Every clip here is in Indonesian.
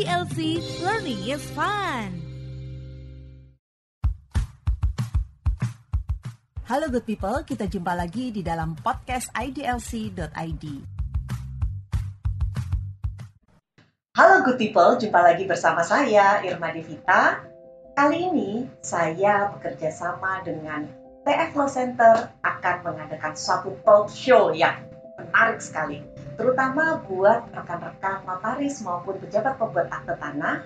IDLC Learning is Fun. Halo good people, kita jumpa lagi di dalam podcast idlc.id. Halo good people, jumpa lagi bersama saya Irma Devita. Kali ini saya bekerja sama dengan TF Law Center akan mengadakan suatu talk show yang menarik sekali, terutama buat rekan-rekan notaris maupun pejabat pembuat akte tanah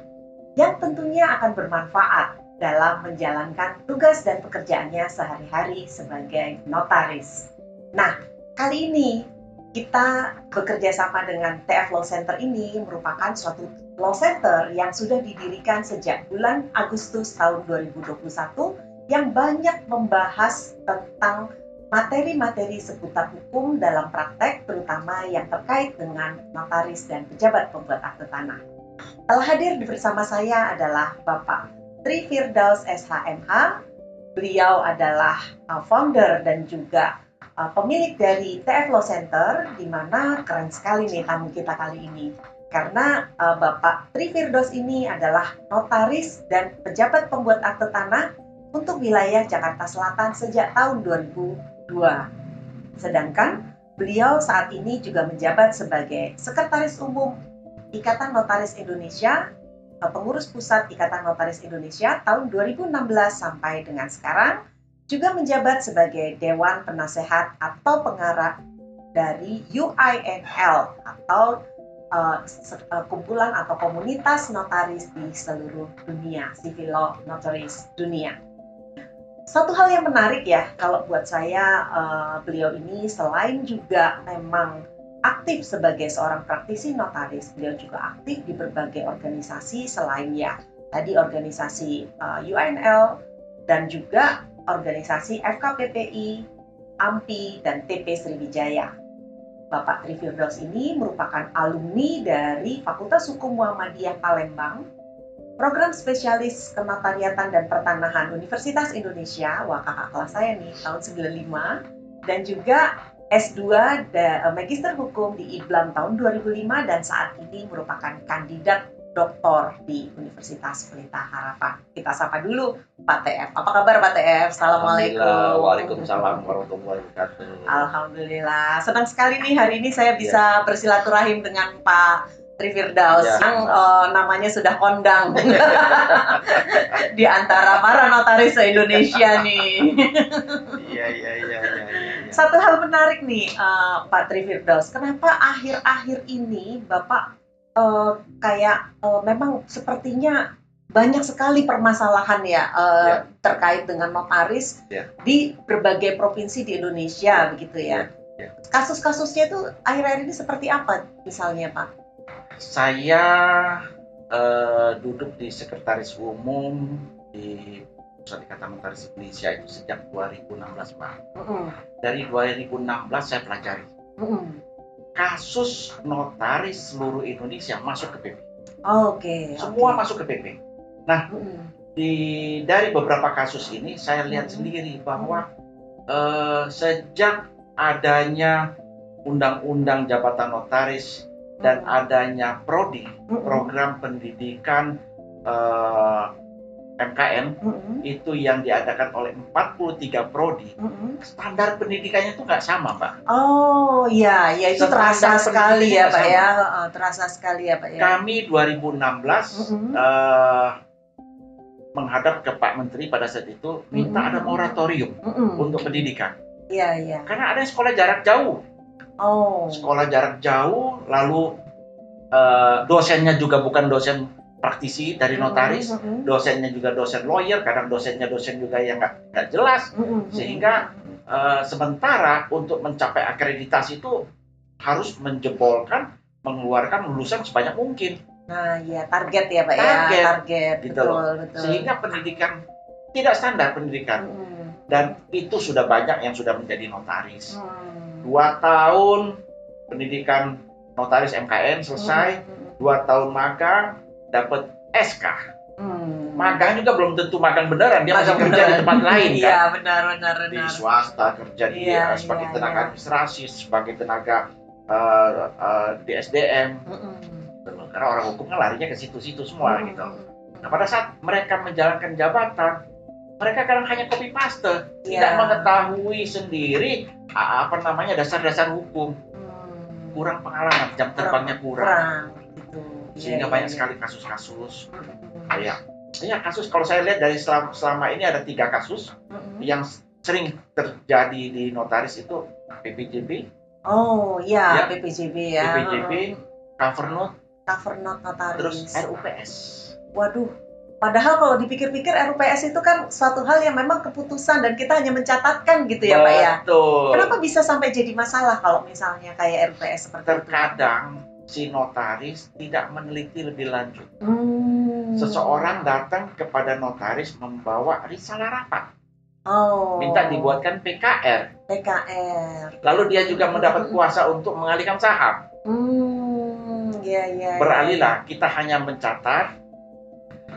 yang tentunya akan bermanfaat dalam menjalankan tugas dan pekerjaannya sehari-hari sebagai notaris. Nah, kali ini kita bekerja sama dengan TF Law Center ini merupakan suatu law center yang sudah didirikan sejak bulan Agustus tahun 2021 yang banyak membahas tentang materi-materi seputar hukum dalam praktek, terutama yang terkait dengan notaris dan pejabat pembuat akte tanah. Telah hadir bersama saya adalah Bapak Tri Firdaus SHMH. Beliau adalah uh, founder dan juga uh, pemilik dari TF Law Center, di mana keren sekali nih tamu kita kali ini. Karena uh, Bapak Tri Firdaus ini adalah notaris dan pejabat pembuat akte tanah untuk wilayah Jakarta Selatan sejak tahun 2002. Sedangkan beliau saat ini juga menjabat sebagai Sekretaris Umum Ikatan Notaris Indonesia, pengurus pusat Ikatan Notaris Indonesia tahun 2016 sampai dengan sekarang, juga menjabat sebagai Dewan Penasehat atau Pengarah dari UINL atau uh, kumpulan atau komunitas notaris di seluruh dunia, civil law notaris dunia. Satu hal yang menarik ya, kalau buat saya uh, beliau ini selain juga memang aktif sebagai seorang praktisi notaris, beliau juga aktif di berbagai organisasi selain ya tadi organisasi uh, UNL dan juga organisasi FKPPI, AMPI, dan TP Sriwijaya. Bapak Tri Firdaus ini merupakan alumni dari Fakultas Hukum Muhammadiyah Palembang Program Spesialis Kenotariatan dan Pertanahan Universitas Indonesia, wah kakak kelas saya nih, tahun 95, dan juga S2 da, eh, Magister Hukum di IBLAM tahun 2005 dan saat ini merupakan kandidat doktor di Universitas Pelita Harapan. Kita sapa dulu Pak TF. Apa kabar Pak TF? Assalamualaikum. Waalaikumsalam warahmatullahi wabarakatuh. Alhamdulillah. Senang sekali nih hari ini saya bisa ya. bersilaturahim dengan Pak Trifirdaus ya, yang uh, namanya sudah kondang di antara para notaris se-Indonesia nih. Iya, iya iya iya iya. Satu hal menarik nih uh, Pak Trifirdaus, kenapa akhir-akhir ini Bapak uh, kayak uh, memang sepertinya banyak sekali permasalahan ya, uh, ya. terkait dengan notaris ya. di berbagai provinsi di Indonesia begitu ya. ya. ya. Kasus-kasusnya itu akhir-akhir ini seperti apa misalnya Pak? Saya uh, duduk di sekretaris umum di Pusat Ikatan Notaris Indonesia itu sejak 2016 Pak. Mm -hmm. Dari 2016 saya pelajari. Mm -hmm. Kasus notaris seluruh Indonesia masuk ke PP. Oh, Oke. Okay, Semua okay. masuk ke PP. Nah, mm -hmm. di dari beberapa kasus ini saya lihat mm -hmm. sendiri bahwa uh, sejak adanya undang-undang jabatan notaris dan adanya prodi program pendidikan uh, eh, MKN mm-hmm. itu yang diadakan oleh 43 prodi mm-hmm. standar pendidikannya itu nggak sama pak oh iya ya itu terasa sekali ya pak ya uh, terasa sekali ya pak ya kami 2016 mm-hmm. uh, menghadap ke Pak Menteri pada saat itu minta mm-hmm. ada moratorium mm-hmm. untuk pendidikan iya iya karena ada sekolah jarak jauh Oh. Sekolah jarak jauh, lalu uh, dosennya juga bukan dosen praktisi dari notaris, mm -hmm. dosennya juga dosen lawyer, kadang dosennya dosen juga yang nggak jelas, mm -hmm. sehingga uh, sementara untuk mencapai akreditasi itu harus menjebolkan, mengeluarkan lulusan sebanyak mungkin. Nah, ya target ya pak target, ya, target, gitu betul, loh. betul. Sehingga pendidikan tidak standar pendidikan, mm -hmm. dan itu sudah banyak yang sudah menjadi notaris. Mm dua tahun pendidikan notaris MKN selesai, hmm. dua tahun magang dapat SK. Hmm. Magang juga belum tentu magang beneran, dia masih kerja di tempat lain kan. Iya benar benar Di swasta kerja di ya, sebagai ya, tenaga ya. administrasi, sebagai tenaga uh, uh, di SDM. Hmm. karena orang hukum kan larinya ke situ-situ semua Hmm. gitu. Nah, pada saat mereka menjalankan jabatan, mereka kadang hanya copy paste, tidak Iya. mengetahui sendiri apa namanya dasar-dasar hukum, Hmm. kurang pengalaman, jam terbangnya kurang, kurang gitu. sehingga Iya, banyak iya, sekali kasus-kasus iya. kayak ya kasus kalau saya lihat dari selama, selama ini ada tiga kasus Mm-mm. yang sering terjadi di notaris itu PPJB, Oh iya, Ya. PPJB ya. PPJB, cover note, Cover note terus notaris. RUPS. Waduh. Padahal kalau dipikir-pikir RUPS itu kan suatu hal yang memang keputusan dan kita hanya mencatatkan gitu ya Pak ya. Betul. Kenapa bisa sampai jadi masalah kalau misalnya kayak RUPS seperti itu? Terkadang si notaris tidak meneliti lebih lanjut. Hmm. Seseorang datang kepada notaris membawa risalah rapat, oh. minta dibuatkan PKR, PKR. lalu dia juga mendapat kuasa untuk mengalihkan saham. Hmm, ya ya. Beralihlah, kita hanya mencatat,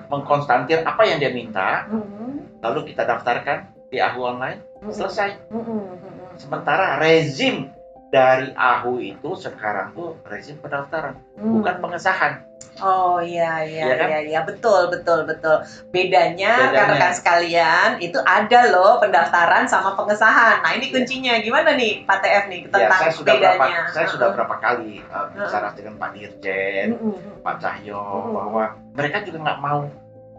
mengkonstantir apa yang dia minta, Hmm, lalu kita daftarkan di AHU online, hmm, selesai. hmm, hmm, hmm. Sementara rezim dari AHU itu sekarang tuh rezim pendaftaran, Hmm. bukan pengesahan. Oh iya iya Iya kan? iya iya betul betul betul. Bedanya, Bedanya. rekan sekalian itu ada loh pendaftaran sama pengesahan. Nah ini kuncinya gimana nih Pak TF nih Ya, tentang saya sudah berapa, bedanya? saya sudah Heeh. berapa kali uh, bicara dengan Pak Dirjen, Mm-mm, mm-mm, Pak Cahyo Mm-mm. bahwa mereka juga nggak mau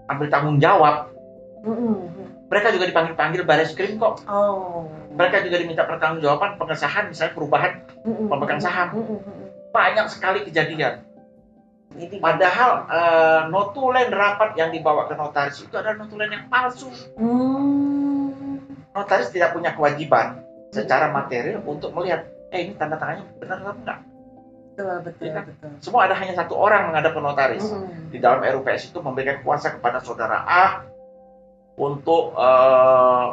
ambil tanggung jawab. mm-mm, mm-mm. Mereka juga dipanggil-panggil baris krim kok. Oh. Mereka juga diminta pertanggungjawaban pengesahan misalnya perubahan Mm-mm, pemegang saham. banyak sekali kejadian. Ini Padahal uh, notulen rapat yang dibawa ke notaris itu adalah notulen yang palsu. Hmm. Notaris tidak punya kewajiban secara material untuk melihat, eh ini tanda tangannya benar atau enggak. Betul betul Iya kan? betul. Semua ada hanya satu orang menghadap ke notaris. Mm-mm. Di dalam RUPS itu memberikan kuasa kepada saudara A untuk eh,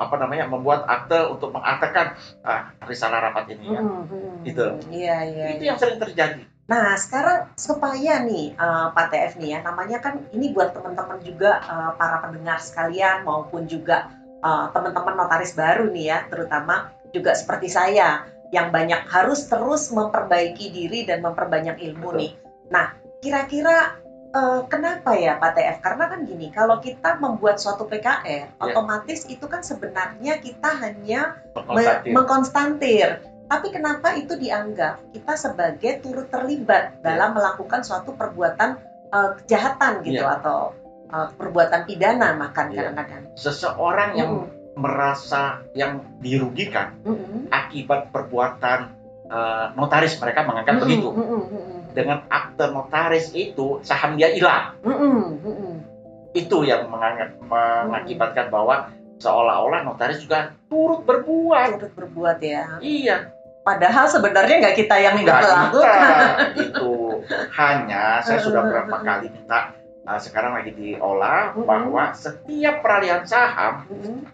apa namanya membuat akte untuk mengaktekan ah, risalah rapat ini ya. Mm-mm, mm-mm. Gitu. Iya iya. Itu iya. yang sering terjadi. Nah, sekarang supaya nih eh, Pak TF nih ya, namanya kan ini buat teman-teman juga eh, para pendengar sekalian maupun juga eh, teman-teman notaris baru nih ya, terutama juga seperti saya yang banyak harus terus memperbaiki diri dan memperbanyak ilmu Betul. nih. Nah, kira-kira eh, kenapa ya Pak TF? Karena kan gini, kalau kita membuat suatu PKR, otomatis itu kan sebenarnya kita hanya me- mengkonstantir. Tapi kenapa itu dianggap kita sebagai turut terlibat Iya. dalam melakukan suatu perbuatan eh, kejahatan gitu Iya. atau eh, perbuatan pidana makan Iya. kadang-kadang. Seseorang yang merasa yang dirugikan Mm-mm. akibat perbuatan eh, notaris mereka menganggap Mm-mm, begitu. mm-mm, mm-mm. Dengan akte notaris itu saham dia hilang. Mm-mm, mm-mm. Itu yang mengakibatkan bahwa seolah-olah notaris juga turut berbuat. Turut berbuat ya. Iya, Padahal sebenarnya nggak kita yang enggak melakukan. Itu hanya saya sudah berapa kali minta eh, sekarang lagi diolah Mm-mm. bahwa setiap peralihan saham, Mm-mm.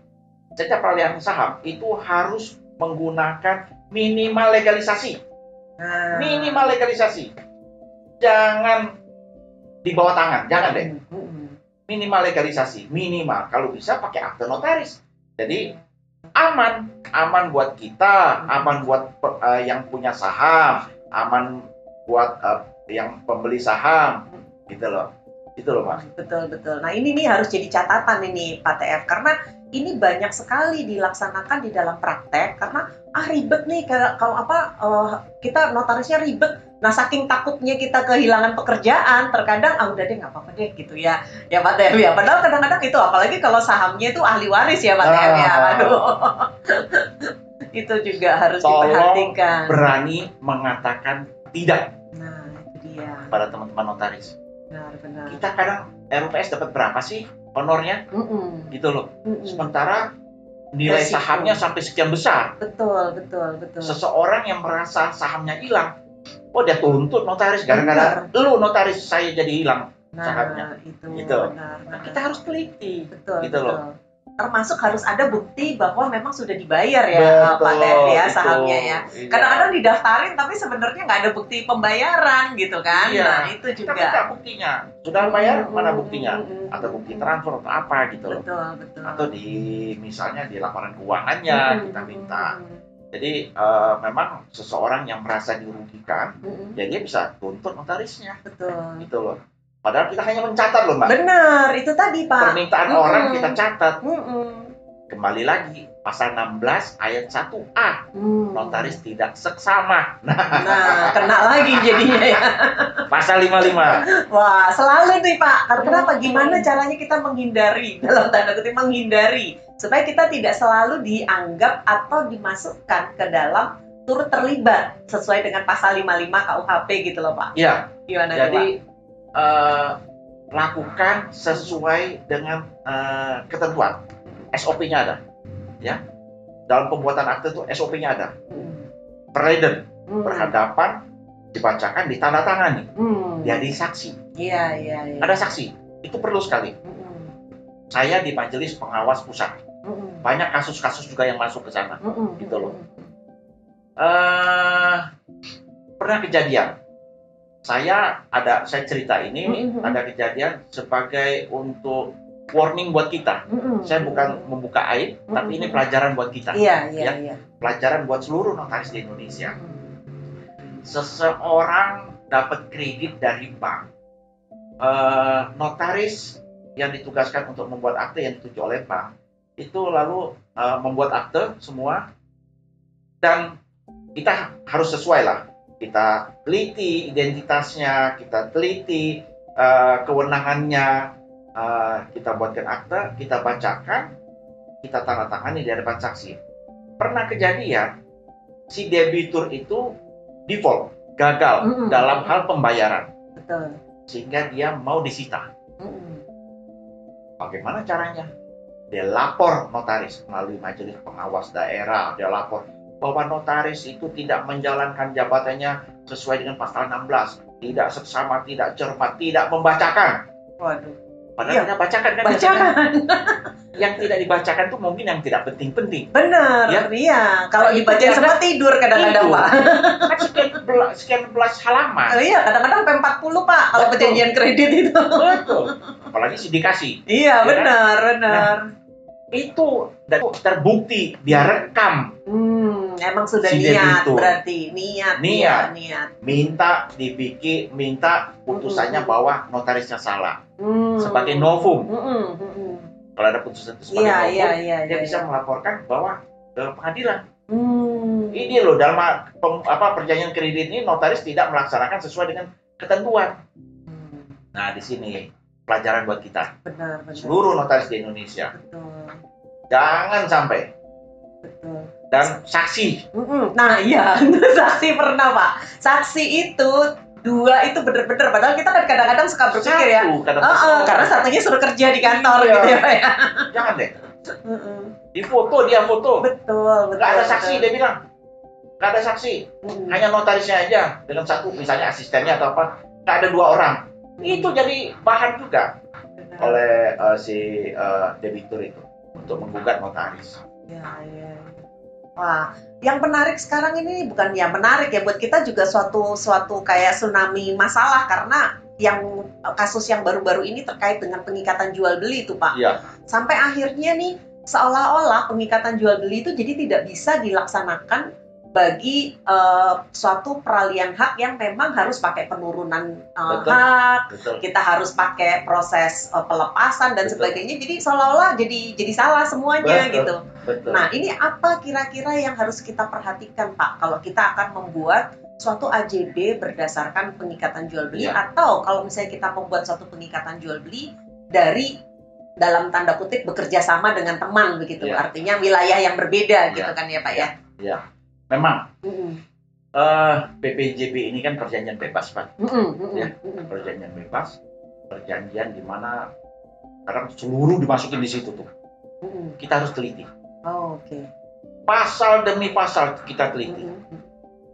setiap peralihan saham itu harus menggunakan minimal legalisasi. Nah. Minimal legalisasi. Jangan di bawah tangan, jangan deh. Minimal legalisasi minimal. Kalau bisa pakai akte notaris. Jadi aman. Aman buat kita aman buat eh, yang punya saham aman buat eh, yang pembeli saham. Gitu loh. Itu loh mas. Betul betul. Nah ini nih harus jadi catatan ini Pak TF karena ini banyak sekali dilaksanakan di dalam praktek. Karena ah ribet nih kalau, apa eh, kita notarisnya ribet. Nah saking takutnya kita kehilangan pekerjaan terkadang ah udah deh nggak apa-apa deh gitu ya ya Pak TF ya. Padahal kadang-kadang itu apalagi kalau sahamnya itu ahli waris ya Pak ya. Ah. Aduh. itu juga harus Tolong diperhatikan. berani mengatakan tidak Nah itu dia pada teman-teman notaris benar-benar. kita kadang RUPS dapat berapa sih honornya Mm-mm, gitu loh mm-mm. sementara nilai Resiko. sahamnya sampai sekian besar Betul betul betul. seseorang yang merasa sahamnya hilang, oh dia tuntut notaris gara-gara lu notaris saya jadi hilang. Nah, sahamnya. itu Gitu. benar. Nah, kita harus teliti. betul, gitu betul. loh. Termasuk harus ada bukti bahwa memang sudah dibayar ya Pak Tef ya itu. sahamnya ya. Iya. Kadang-kadang didaftarin tapi sebenarnya nggak ada bukti pembayaran gitu kan. Iya. Nah, itu kita juga. minta buktinya. Sudah bayar Mm, mana mm, buktinya? mm, mm, Atau bukti transfer atau apa gitu loh. Betul, betul. Atau di misalnya di laporan keuangannya Mm, kita minta. mm, Jadi eh, memang seseorang yang merasa dirugikan, Mm-mm. ya dia bisa tuntut notarisnya, Betul. gitu loh. Padahal kita hanya mencatat loh mbak. Benar, itu tadi Pak. Permintaan Mm-mm. orang kita catat. Mm-mm. Kembali lagi pasal 16 ayat 1A, Hmm. notaris tidak seksama. Nah, Nah, kena lagi jadinya ya. pasal 55. Wah, selalu nih Pak. Karena Kenapa? Gimana caranya kita menghindari dalam tanda kutip menghindari supaya kita tidak selalu dianggap atau dimasukkan ke dalam turut terlibat sesuai dengan pasal 55 KUHP gitu loh Pak. Iya, Gimana jadi eh, lakukan sesuai dengan eh, ketentuan. SOP-nya ada. Ya. Dalam pembuatan akte itu SOP-nya ada. Hmm. Perleden, Hmm. berhadapan, dibacakan, ditandatangani, Hmm. jadi saksi. Iya, iya, iya. Ada saksi. Itu perlu sekali. Hmm. Saya di Majelis Pengawas Pusat. Hmm. Banyak kasus-kasus juga yang masuk ke sana. Hmm. Gitu loh. eh pernah kejadian. Saya ada saya cerita ini Mhm. ada kejadian sebagai untuk warning buat kita. Hmm. Saya bukan membuka aib, tapi ini pelajaran buat kita. Iya, iya, Ya. iya. Pelajaran buat seluruh notaris di Indonesia. Seseorang dapat kredit dari bank. Eh, notaris yang ditugaskan untuk membuat akte yang dituju oleh bank itu lalu eh, membuat akte semua dan kita harus sesuai lah. Kita teliti identitasnya, kita teliti eh, kewenangannya, eh, kita buatkan akte, kita bacakan, kita tanda tangani di hadapan saksi. Pernah kejadian si debitur itu default, gagal Mm-mm. dalam hal pembayaran Betul. sehingga dia mau disita. Hmm. Bagaimana caranya? Dia lapor notaris melalui majelis pengawas daerah, dia lapor bahwa notaris itu tidak menjalankan jabatannya sesuai dengan pasal 16, tidak seksama, tidak cermat, tidak membacakan. Waduh. Padahal Iya. kita bacakan kan Bacakan. yang tidak dibacakan itu mungkin yang tidak penting-penting. Benar, Ya. iya. Kalau Nah, itu dibaca karena- semua tidur kadang-kadang. Pak. Kan sekian belas, sekian belas halaman. Oh, iya, kadang-kadang sampai 40, Pak, kalau perjanjian kredit itu. Betul. Apalagi sindikasi. iya, kan? benar, benar. Itu dan terbukti dia rekam Hmm, emang sudah Si niat debitur. berarti. Niat, Niat. niat, niat. minta dibikin minta putusannya Mm-mm. bahwa notarisnya salah Hmm. sebagai novum Hmm, hmm, hmm. kalau ada putusan itu sebagai Iya, novum iya, iya. dia iya, bisa iya. melaporkan bahwa ke pengadilan Hmm. ini loh dalam pem- apa perjanjian kredit ini notaris tidak melaksanakan sesuai dengan ketentuan Hmm, nah di sini pelajaran buat kita Benar, benar. seluruh notaris di Indonesia Betul, jangan sampai betul. dan saksi Mm-mm. Nah iya, saksi pernah pak. Saksi itu dua itu bener-bener. Padahal kita kan kadang-kadang suka berpikir ya. kadang Oh, oh, karena satunya suruh kerja di kantor Iya. gitu ya pak ya. jangan deh Mm-mm. di foto dia foto Betul, betul. nggak ada saksi betul. dia bilang nggak ada saksi Mm-mm. hanya notarisnya aja dengan satu misalnya asistennya atau apa nggak ada dua orang itu jadi bahan juga oleh eh, si eh, debitur itu untuk menggugat notaris Ya, ya. Wah, yang menarik sekarang ini bukan ya menarik ya buat kita juga suatu suatu kayak tsunami masalah karena yang kasus yang baru-baru ini terkait dengan pengikatan jual beli itu Pak. Iya. Sampai akhirnya nih seolah-olah pengikatan jual beli itu jadi tidak bisa dilaksanakan bagi eh, suatu peralihan hak yang memang harus pakai penurunan eh, Betul. hak, betul kita harus pakai proses eh, pelepasan dan Betul. sebagainya. Jadi seolah-olah jadi jadi salah semuanya Betul. gitu. betul Nah, ini apa kira-kira yang harus kita perhatikan, Pak? Kalau kita akan membuat suatu AJB berdasarkan pengikatan jual beli Iya. atau kalau misalnya kita membuat suatu pengikatan jual beli dari dalam tanda kutip bekerja sama dengan teman begitu. Iya. Artinya wilayah yang berbeda Iya. gitu kan ya, Pak ya. Memang. Mm-mm. eh PPJB ini kan perjanjian bebas pak. Ya. perjanjian bebas perjanjian di mana sekarang seluruh dimasukin di situ tuh. Kita harus teliti. Oh, oke. pasal demi pasal kita teliti.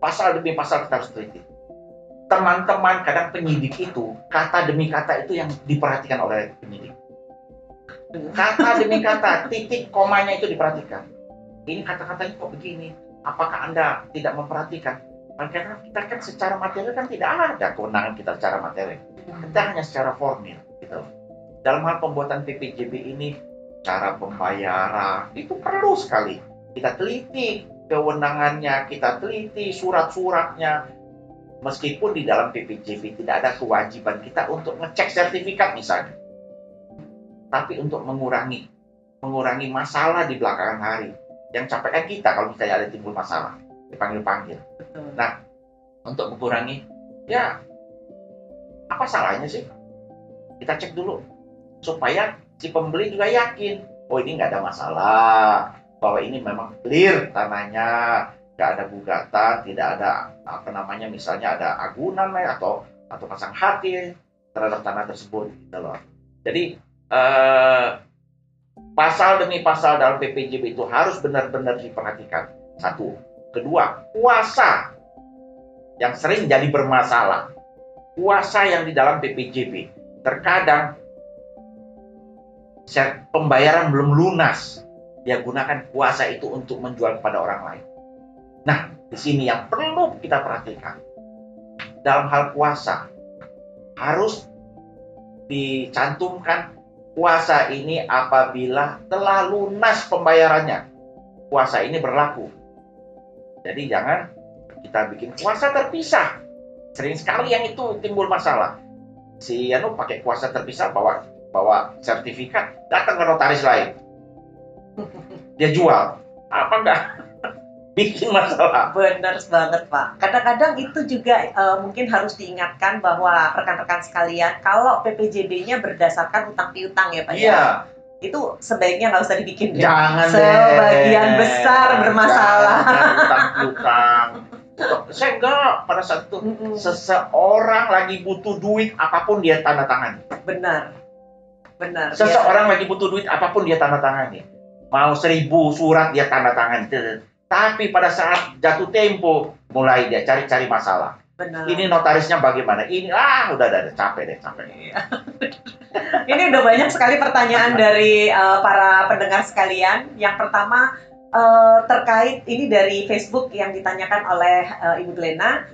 Pasal demi pasal kita harus teliti. Teman-teman kadang penyidik itu kata demi kata itu yang diperhatikan oleh penyidik. Kata demi kata titik komanya itu diperhatikan. Ini kata-katanya kok begini apakah anda tidak memperhatikan karena kita kan secara materi kan tidak ada kewenangan kita secara materi kita hanya secara formil gitu dalam hal pembuatan PPJB ini cara pembayaran itu perlu sekali kita teliti kewenangannya kita teliti, surat-suratnya. Meskipun di dalam PPJB tidak ada kewajiban kita untuk ngecek sertifikat misalnya. Tapi untuk mengurangi mengurangi masalah di belakangan hari. Yang capek kan kita kalau misalnya ada timbul masalah, dipanggil-panggil. Betul. Nah, untuk mengurangi, ya apa salahnya sih? Kita cek dulu supaya si pembeli juga yakin, oh ini nggak ada masalah, bahwa ini memang clear tanahnya, nggak ada gugatan, tidak ada apa namanya misalnya ada agunan atau atau pasang hati terhadap tanah tersebut gitu loh. Jadi eh, pasal demi pasal dalam PPJB itu harus benar-benar diperhatikan. Satu. Kedua, kuasa yang sering jadi bermasalah. Kuasa yang di dalam PPJB. Terkadang pembayaran belum lunas. Dia gunakan kuasa itu untuk menjual kepada orang lain. Nah, di sini yang perlu kita perhatikan. Dalam hal kuasa, harus dicantumkan kuasa ini apabila telah lunas pembayarannya. Kuasa ini berlaku. Jadi jangan kita bikin kuasa terpisah. Sering sekali yang itu timbul masalah. Si Anu pakai kuasa terpisah bawa bawa sertifikat datang ke notaris lain. Dia jual. Apa enggak? Bikin masalah. Benar banget Pak. Kadang-kadang itu juga uh, mungkin harus diingatkan bahwa rekan-rekan sekalian, kalau PPJB-nya berdasarkan utang piutang ya Pak Iya. ya, itu sebaiknya nggak usah dibikin. Jangan deh. Sebagian besar bermasalah. Jangan utang-utang. Saya enggak pada saat itu Mm-mm. seseorang lagi butuh duit apa pun dia tanda tangan. Benar, benar. Seseorang lagi butuh duit apa pun dia tanda tangani. Mau seribu surat dia tanda tangan. Tapi pada saat jatuh tempo mulai dia cari-cari masalah. benar. Ini notarisnya bagaimana? Ini ah udah udah capek deh capek. Ini udah banyak sekali pertanyaan dari uh, para pendengar sekalian. Yang pertama uh, terkait ini dari Facebook yang ditanyakan oleh uh, Ibu Glena.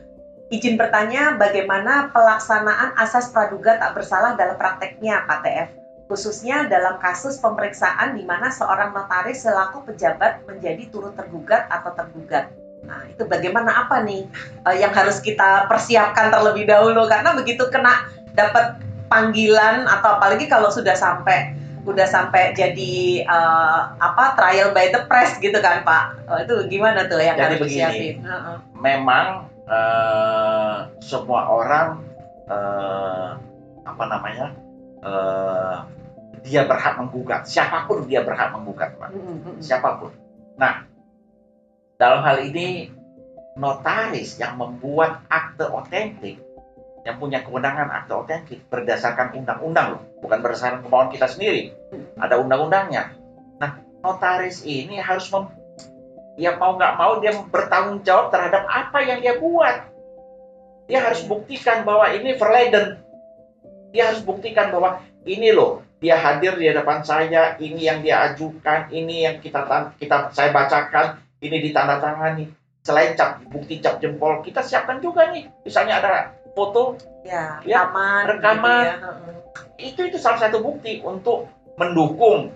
Izin bertanya bagaimana pelaksanaan asas praduga tak bersalah dalam prakteknya Pak TF, khususnya dalam kasus pemeriksaan di mana seorang notaris selaku pejabat menjadi turut tergugat atau tergugat. Nah, itu bagaimana apa nih uh, yang harus kita persiapkan terlebih dahulu karena begitu kena dapat panggilan atau apalagi kalau sudah sampai udah sampai jadi uh, apa trial by the press gitu kan Pak. Oh, itu gimana tuh yang Jadi harus begini. disiapin? Heeh. Memang eh, semua orang eh, apa namanya eh, dia berhak menggugat. Siapa pun dia berhak menggugat, Pak. Siapa pun. Nah, dalam hal ini notaris yang membuat akte otentik, yang punya kewenangan akte otentik berdasarkan undang-undang loh, bukan berdasarkan kemauan kita sendiri. Ada undang-undangnya. Nah, notaris ini harus mem ya mau nggak mau dia bertanggung jawab terhadap apa yang dia buat. Dia harus buktikan bahwa ini verleden. Dia harus buktikan bahwa ini loh, dia hadir di hadapan saya, ini yang dia ajukan, ini yang kita kita saya bacakan, ini ditandatangani. Selain cap bukti cap jempol, kita siapkan juga nih. Misalnya ada foto, Ya, Ya, rekaman. rekaman. gitu ya. Itu itu salah satu bukti untuk mendukung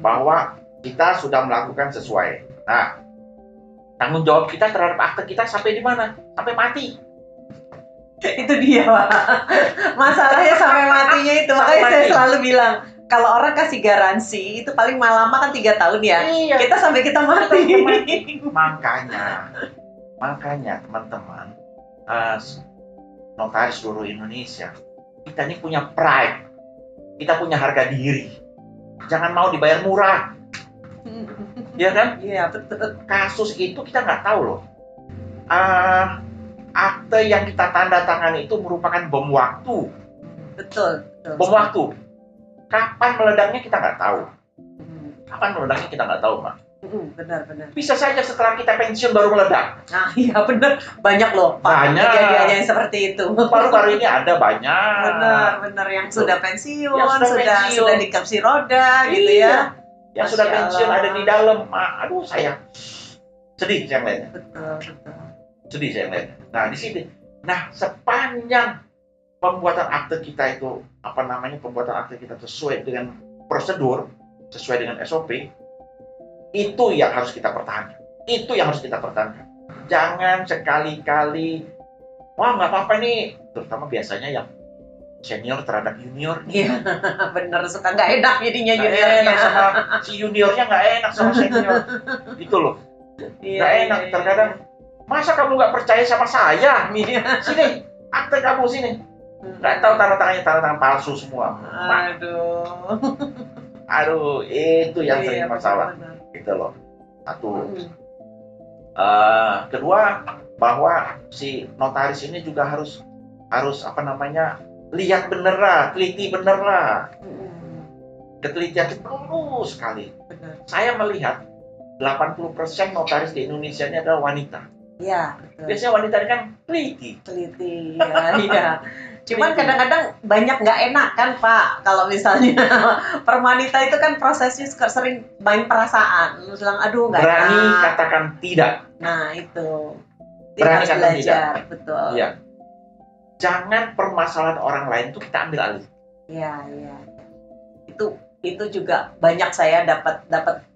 bahwa kita sudah melakukan sesuai. Nah, tanggung jawab kita terhadap akte kita sampai di mana? Sampai mati. Itu dia Pak. Masalahnya sampai matinya itu. Sampai Makanya saya mati. selalu bilang kalau orang kasih garansi itu paling lama kan tiga tahun ya. Iya. Kita sampai kita mati. Sampai mati. makanya, makanya teman-teman, eh, notaris seluruh Indonesia, kita ini punya pride, kita punya harga diri. Jangan mau dibayar murah, ya kan? Iya betul. kasus itu kita nggak tahu loh. Ah, akte yang kita tanda tangan itu merupakan bom waktu. Betul. betul. Bom waktu. Kapan meledaknya kita nggak tahu. Hmm, Kapan meledaknya kita nggak tahu, Mak. hmm, Benar benar. Bisa saja setelah kita pensiun baru meledak. Nah iya benar banyak loh Banyak. kejadiannya yang seperti itu. Baru-baru ini ada banyak. Benar benar yang sudah pensiun, Yang sudah sudah pensiun. sudah di kursi roda gitu Iya. ya. Yang sudah Masya pensiun Allah. ada di dalam. Aduh, saya sedih saya ngeliatnya. Betul betul. Sedih saya ngeliatnya. Nah, di sini. Nah, sepanjang pembuatan akte kita itu apa namanya pembuatan akte kita sesuai dengan prosedur, sesuai dengan SOP, itu yang harus kita pertahankan. Itu yang harus kita pertahankan. Jangan sekali-kali, wah nggak apa-apa nih. Terutama biasanya yang senior terhadap junior. Iya, bener suka nggak enak jadinya juniornya. enak sama si juniornya nggak enak sama senior. Gitu loh. Iya, Nggak iya, enak. iya. Terkadang, masa kamu nggak percaya sama saya? Iya. Sini, akte kamu sini. Nggak tahu tanda tangannya tanda tangan palsu semua. Aduh. Aduh, itu yang Iya, sering masalah. Gitu loh. Satu. Eh, kedua, bahwa si notaris ini juga harus harus apa namanya lihat bener lah, teliti bener lah. Mm. Ketelitian itu perlu sekali. Saya melihat 80% notaris di Indonesia ini adalah wanita. Iya. Biasanya wanita kan teliti. teliti ya, iya. Cuman Teliti. kadang-kadang banyak nggak enak kan Pak kalau misalnya permanita itu kan prosesnya sering main perasaan, bilang aduh nggak Berani enak. katakan tidak. Nah itu, Berani katakan belajar, betul. Iya. Jangan permasalahan orang lain itu kita ambil alih. Iya, iya. Itu itu juga banyak saya dapat dapat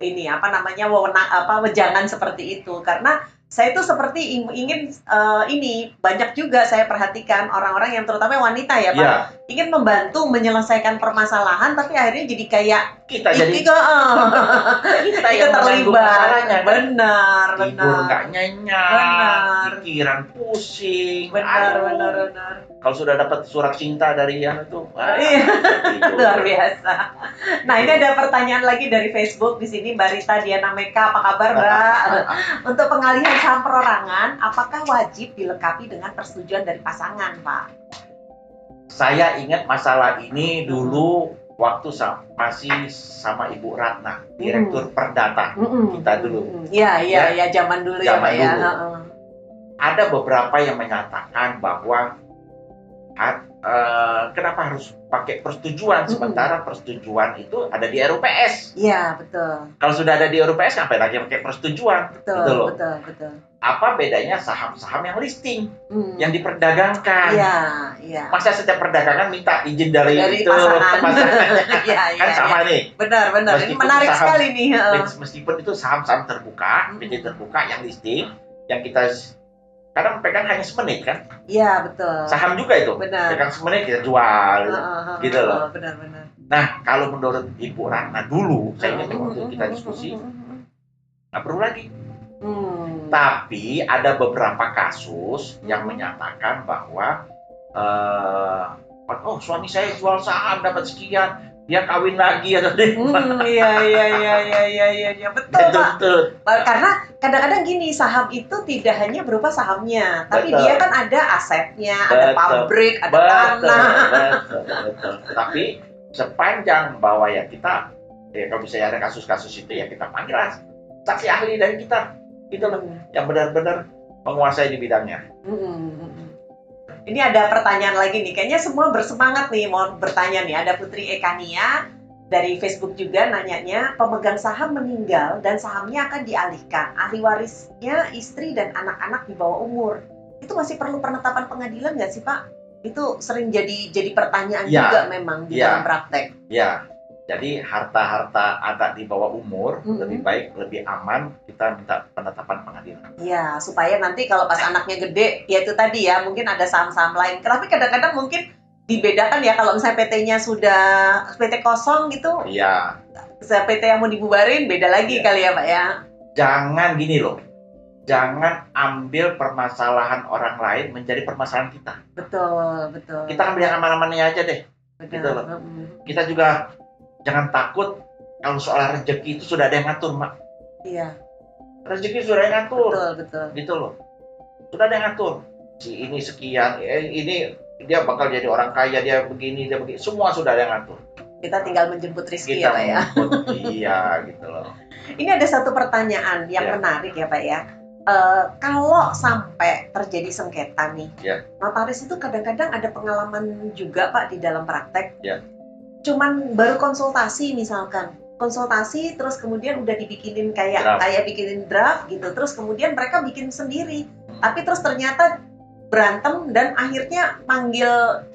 ini apa namanya wewenang apa wejangan seperti itu karena saya itu seperti ing- ingin eh, ini banyak juga saya perhatikan orang-orang yang terutama wanita ya Pak. Iya, ingin membantu menyelesaikan permasalahan tapi akhirnya jadi kayak kita jadi kita ikut yang terlibat kan? benar benar nggak nyenyak, Benar. pikiran pusing. benar Aduh. benar benar Kalau sudah dapat surat cinta dari yang itu, wah, Iya. luar biasa nah ini ada pertanyaan lagi dari Facebook di sini Mbak Rita Diana Meka apa kabar Mbak untuk pengalihan saham perorangan apakah wajib dilengkapi dengan persetujuan dari pasangan Pak Saya ingat masalah ini dulu waktu sa- masih sama Ibu Ratna, Direktur Perdata. Kita dulu. Iya iya iya zaman dulu ya Zaman ya dulu. Heeh. Ada beberapa yang menyatakan bahwa eh, kenapa harus pakai persetujuan, Mm-mm. sementara persetujuan itu ada di RUPS. iya betul Kalau sudah ada di RUPS, ngapain lagi pakai persetujuan? betul Gitu loh. betul betul Apa bedanya saham-saham yang listing, Hmm. yang diperdagangkan? Iya, iya. Masa setiap perdagangan minta izin dari, Dari itu pasangan. Iya, kan iya. sama iya. nih. Benar, benar. Ini Meskipun menarik saham- sekali nih. Meskipun itu saham-saham terbuka. PT terbuka yang listing, yang kita kadang pegang hanya semenit kan? Iya, betul. Saham juga itu. Benar. Pegang semenit kita jual. Heeh, heeh, Gitu loh. Benar, benar. Nah, kalau menurut Ibu Ratna dulu, saya ingat waktu kita diskusi, nggak perlu lagi. Hmm. Tapi ada beberapa kasus yang Hmm. menyatakan bahwa eh, oh suami saya jual saham dapat sekian, dia kawin lagi atau dia Hmm, iya, iya, iya, iya, iya, iya, iya. Betul, Pak. Betul. Karena kadang-kadang gini, saham itu tidak hanya berupa sahamnya, tapi Betul. dia kan ada asetnya, ada Betul. pabrik, ada Betul, tanah. betul, betul. Tapi sepanjang bahwa ya kita, ya kalau misalnya ada kasus-kasus itu ya kita panggil saksi ahli dari kita, loh, yang benar-benar menguasai di bidangnya. Mm-mm. Ini ada pertanyaan lagi nih, kayaknya semua bersemangat nih mau bertanya nih. Ada Putri Ekania dari Facebook juga nanyanya, pemegang saham meninggal dan sahamnya akan dialihkan. Ahli warisnya istri dan anak-anak di bawah umur. Itu masih perlu penetapan pengadilan nggak sih Pak? Itu sering jadi jadi pertanyaan Ya. juga memang di Ya. dalam praktek. Ya, jadi harta-harta anak di bawah umur Mm-mm. lebih baik, lebih aman kita minta penetapan pengadilan. Ya, supaya nanti kalau pas anaknya gede, ya itu tadi ya, mungkin ada saham-saham lain. Tapi kadang-kadang mungkin dibedakan ya kalau misalnya PT-nya sudah PT kosong gitu, Iya, PT yang mau dibubarin beda lagi Iya. kali ya Pak ya. jangan gini loh. Jangan ambil permasalahan orang lain menjadi permasalahan kita. Betul, betul. Kita ambil yang aman-amannya aja deh. Benar. gitu loh. Kita juga jangan takut kalau soal rezeki itu sudah ada yang ngatur, Mak. Iya, Rezeki sudah ada yang ngatur. betul, betul. Gitu loh. Sudah ada yang ngatur. Si ini sekian, eh, ini dia bakal jadi orang kaya, dia begini, dia begini. Semua sudah ada yang ngatur. Kita tinggal menjemput rezeki ya Pak ya. iya gitu loh. Ini ada satu pertanyaan yang Ya. menarik ya Pak ya. Eh, kalau sampai terjadi sengketa nih, Ya. notaris itu kadang-kadang ada pengalaman juga Pak di dalam praktek. Ya. Cuman baru konsultasi misalkan, konsultasi terus kemudian udah dibikinin kayak Draft. kayak bikinin draft gitu, terus kemudian mereka bikin sendiri, Hmm. tapi terus ternyata berantem dan akhirnya manggil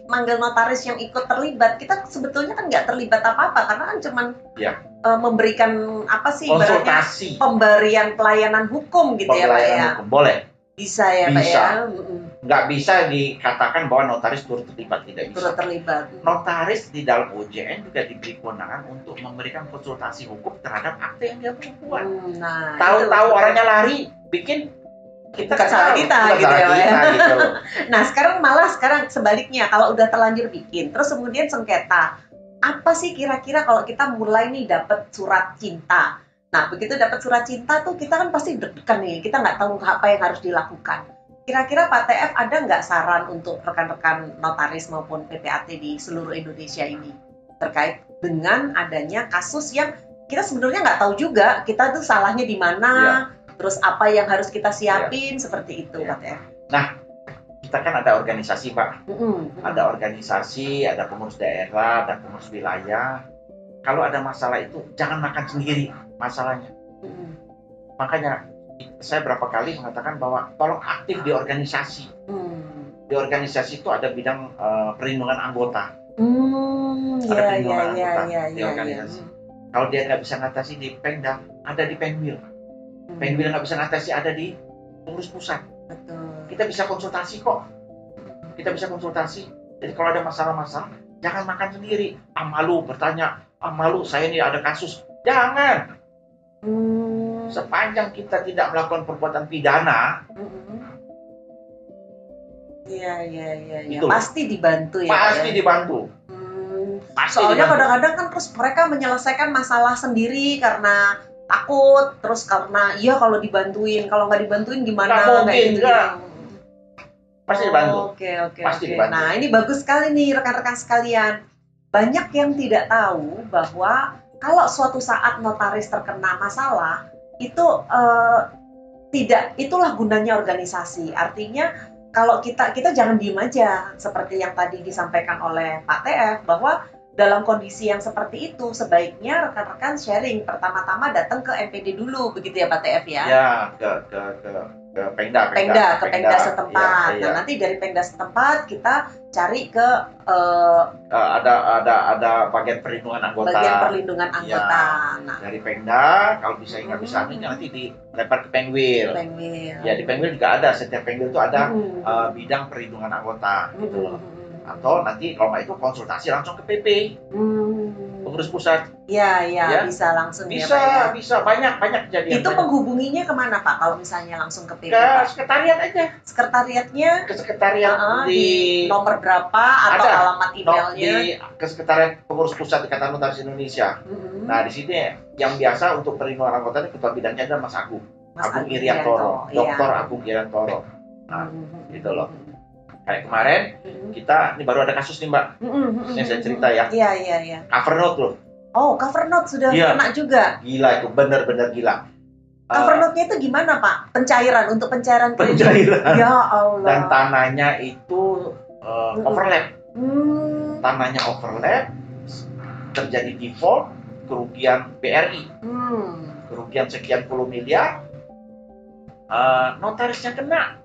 manggil notaris yang ikut terlibat, kita sebetulnya kan nggak terlibat apa-apa karena kan cuman Ya. eh, memberikan apa sih ibaratnya konsultasi pemberian pelayanan hukum gitu ya Pak ya. hukum boleh Bisa ya Pak Bisa. ya. Nggak bisa dikatakan bahwa notaris turut terlibat tidak bisa Turut terlibat. notaris di dalam OJN juga diberi kewenangan untuk memberikan konsultasi hukum terhadap akte yang dia buat Hmm, Nah, tahu-tahu orangnya lari bikin kita Bukan salah kita, Bukan gitu salah ya, ya. kita, gitu loh. Nah, sekarang malah sekarang sebaliknya kalau udah terlanjur bikin, terus kemudian sengketa. Apa sih kira-kira kalau kita mulai nih dapat surat cinta? Nah, begitu dapat surat cinta tuh kita kan pasti deg-degan nih, kita nggak tahu apa yang harus dilakukan. Kira-kira Pak TF ada nggak saran untuk rekan-rekan notaris maupun PPAT di seluruh Indonesia ini terkait dengan adanya kasus yang kita sebenarnya nggak tahu juga kita tuh salahnya di mana, terus apa yang harus kita siapin seperti itu Iya. Pak TF. kita kan ada organisasi pak Mm-mm. ada organisasi ada pengurus daerah ada pengurus wilayah kalau ada masalah itu jangan makan sendiri masalahnya Mm-mm. makanya saya berapa kali mengatakan bahwa tolong aktif di organisasi Hmm. di organisasi itu ada bidang eh, perlindungan anggota Hmm, Ada ya, ya, perlindungan ya, anggota ya, di ya, ya. organisasi. kalau dia nggak bisa ngatasi di pemda ada di penwil Hmm, penwil nggak bisa ngatasi ada di pengurus pusat Betul. kita bisa konsultasi kok kita bisa konsultasi jadi kalau ada masalah-masalah jangan makan sendiri ah malu bertanya ah malu saya ini ada kasus jangan Hmm. Sepanjang kita tidak melakukan perbuatan pidana. Iya, iya, iya. Gitu. Pasti dibantu ya. Pasti ya? dibantu Hmm. pasti Soalnya kadang-kadang kan terus mereka menyelesaikan masalah sendiri karena takut, terus karena iya kalau dibantuin, kalau nggak dibantuin gimana? Nggak mungkin, gitu. nggak. pasti Oh, dibantu Oke, oke, Pasti oke. dibantu. Nah, ini bagus sekali nih rekan-rekan sekalian. Banyak yang tidak tahu bahwa kalau suatu saat notaris terkena masalah, itu eh, tidak itulah gunanya organisasi. Artinya kalau kita kita jangan diem aja seperti yang tadi disampaikan oleh Pak TF bahwa dalam kondisi yang seperti itu sebaiknya rekan-rekan sharing pertama-tama datang ke MPD dulu begitu ya Pak TF ya. ya ke ke ke ke pengda Pengda ke Pengda setempat. Iya, Nah, iya. nanti dari Pengda setempat kita cari ke eh, Eh, ada ada ada bagian perlindungan anggota bagian perlindungan Iya. anggota. Nah, dari pengda kalau bisa nggak bisa Hmm. ini nanti dilempar ke pengwil Pengwil. ya di pengwil juga ada setiap pengwil itu ada Hmm. eh, bidang perlindungan anggota gitu loh Hmm. atau nanti kalau nggak itu konsultasi langsung ke PP Hmm. Pengurus pusat Ya, ya, Ya. bisa langsung ya, bisa Pak ya. bisa banyak banyak kejadian Itu banyak. menghubunginya ke mana Pak? Kalau misalnya langsung ke PP, ke Pak? sekretariat aja Sekretariatnya ke sekretariat Heeh, di, di nomor berapa atau Ada. alamat emailnya? di ke sekretariat pengurus pusat ikatan notaris Indonesia Hmm. nah di sini yang biasa untuk perlindungan anggota ini ketua bidangnya adalah Mas Agung Mas Agung Agung Iriantoro Irianto, Dokter iya. Agung Iriantoro Nah, Hmm. gitu loh. Kayak kemarin Hmm. kita ini baru ada kasus nih mbak Hmm, hmm, hmm, yang saya cerita ya Iya, iya, iya. cover note loh Oh, cover note sudah Iya. kena juga. gila itu bener-bener gila Cover Eh, note-nya itu gimana, Pak? Pencairan untuk pencairan kredit. pencairan Ya Allah. dan tanahnya itu eh, Mm-mm. overlap Hmm. tanahnya overlap terjadi default kerugian BRI Hmm. kerugian sekian puluh miliar eh, notarisnya kena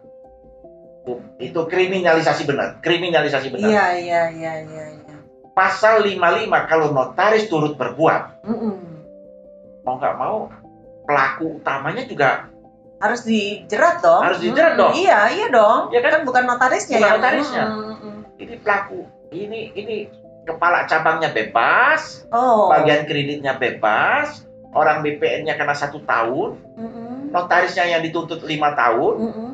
itu kriminalisasi benar kriminalisasi benar Iya, iya, iya, iya, iya. pasal 55 kalau notaris turut berbuat Mm-mm. mau nggak mau pelaku utamanya juga Harus dijerat dong. Harus dijerat Mm, dong. Iya, iya dong. Ya kan? bukan notarisnya Bukan yang notarisnya. Mm, mm, mm. ini pelaku ini ini kepala cabangnya bebas Oh. bagian kreditnya bebas orang BPN-nya kena satu tahun Mm-mm. notarisnya yang dituntut lima tahun Mm-mm.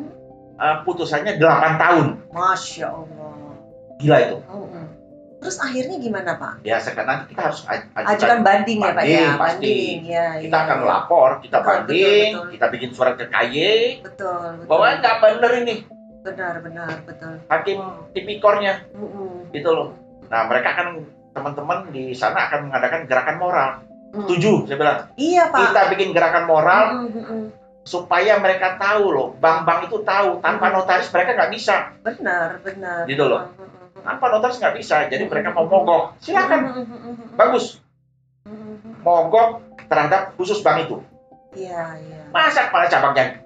Eh, putusannya 8 tahun Masya Allah. gila itu Mm-mm. Terus akhirnya gimana, Pak? ya sekarang nanti kita harus aj- Ajukan banding ya, Pak banding, ya? pasti. Banding, ya. kita iya, akan lapor kita Betul, banding betul, betul. kita bikin surat ke KY Betul, betul. bahwa nggak bener ini Benar, benar, betul. hakim tipikornya Mm-mm. gitu loh nah mereka akan teman-teman di sana akan mengadakan gerakan moral Mm. tujuh saya bilang Iya, Pak. kita bikin gerakan moral mm, mm. Supaya mereka tahu loh bank-bank itu tahu tanpa Hmm. notaris mereka nggak bisa Benar, benar. Gitu loh. Tanpa notaris nggak bisa jadi Hmm. mereka mau mogok silakan Mm, mm, mm, mm, mm. bagus mogok terhadap khusus bank itu Iya, iya. masa kepala cabangnya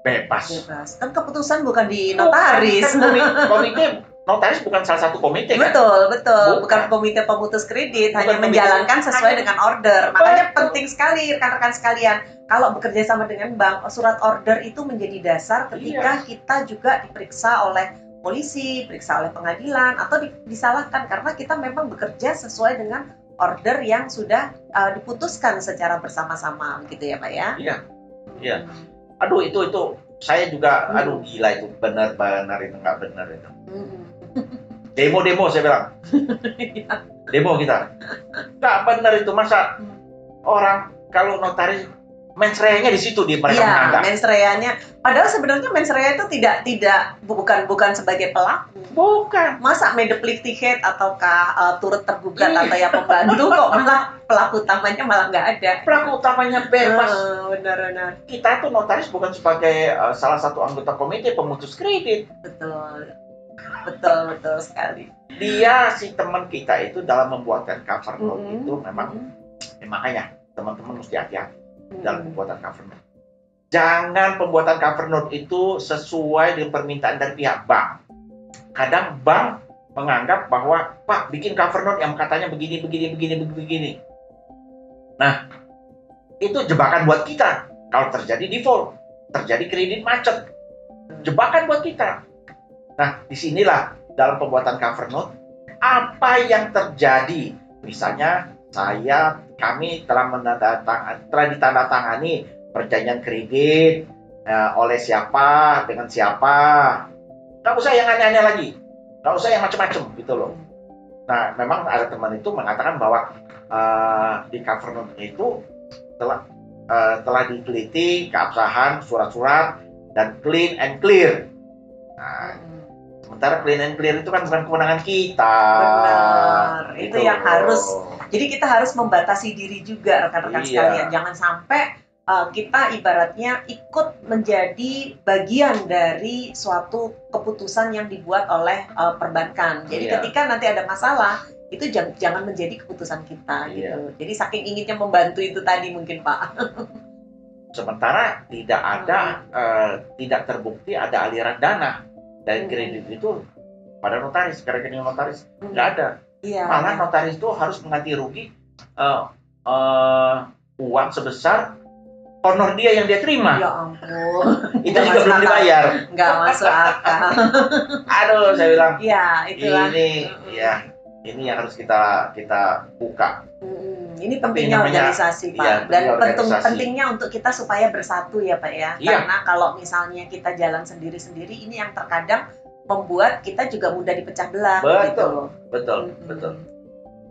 bebas Bebas. Kan keputusan bukan di notaris. Kan komite notaris bukan salah satu komite kan? Betul, betul. Bukan. Bukan komite pemutus kredit, Bukan hanya komite. menjalankan sesuai Hanya- dengan order. Makanya Betul. penting sekali rekan-rekan sekalian, kalau bekerja sama dengan bank, surat order itu menjadi dasar ketika Iya. kita juga diperiksa oleh polisi, diperiksa oleh pengadilan, atau di- disalahkan karena kita memang bekerja sesuai dengan order yang sudah uh, diputuskan secara bersama-sama, gitu ya Pak ya? Iya. Iya. Aduh itu itu saya juga Hmm. aduh gila itu benar-benar itu nggak benar itu. Hmm. Demo-demo saya bilang. Demo kita. Nggak benar itu masa orang kalau notaris mensreanya di situ di mereka Iya, menganggap. mens reanya. Padahal sebenarnya mens rea itu tidak tidak bukan bukan sebagai pelaku. Bukan. Masa medepliktihet ataukah uh, turut tergugat atau ya pembantu kok malah pelaku utamanya malah nggak ada. Pelaku utamanya bebas. Eh, benar-benar Kita tuh notaris bukan sebagai uh, salah satu anggota komite pemutus kredit. betul, betul betul sekali. Dia si teman kita itu dalam membuatkan cover note Mm-mm. itu memang Mm-mm. eh, makanya teman-teman mesti hati-hati dalam Mm-mm. pembuatan cover note. Jangan pembuatan cover note itu sesuai dengan permintaan dari pihak bank. Kadang bank menganggap bahwa Pak bikin cover note yang katanya begini begini begini begini begini. Nah, itu jebakan buat kita. Kalau terjadi default, terjadi kredit macet, jebakan buat kita. Nah, di sinilah dalam pembuatan cover note apa yang terjadi. Misalnya saya kami telah menandatangani telah ditandatangani perjanjian kredit eh, oleh siapa dengan siapa. Nggak usah yang aneh-aneh lagi, nggak usah yang macam-macam gitu loh. Nah, memang ada teman itu mengatakan bahwa eh, di cover note itu telah eh, telah diteliti keabsahan surat-surat dan clean and clear. Nah. Sementara clean and clear itu kan bukan kewenangan kita. Benar, itu Gitu yang harus Jadi kita harus membatasi diri juga rekan-rekan Iya. sekalian. Jangan sampai uh, kita ibaratnya ikut menjadi bagian dari suatu keputusan yang dibuat oleh uh, perbankan. Jadi Iya. ketika nanti ada masalah itu jangan, jangan menjadi keputusan kita Iya. gitu. Jadi saking inginnya membantu itu tadi mungkin Pak. sementara tidak ada eh, tidak terbukti ada aliran dana dari Hmm. kredit itu pada notaris ke rekening notaris nggak ada Iya. malah notaris itu harus mengganti rugi eh, eh, uang sebesar honor dia yang dia terima Ya ampun, itu nggak juga belum dibayar nggak masuk akal. aduh saya bilang Iya, itulah. ini ya ini yang harus kita kita buka Mm, Ini pentingnya organisasi Pak iya, dan pentingnya penting pentingnya untuk kita supaya bersatu ya Pak ya. Iya. Karena kalau misalnya kita jalan sendiri-sendiri ini yang terkadang membuat kita juga mudah dipecah belah Betul. gitu loh. betul Mm-mm. betul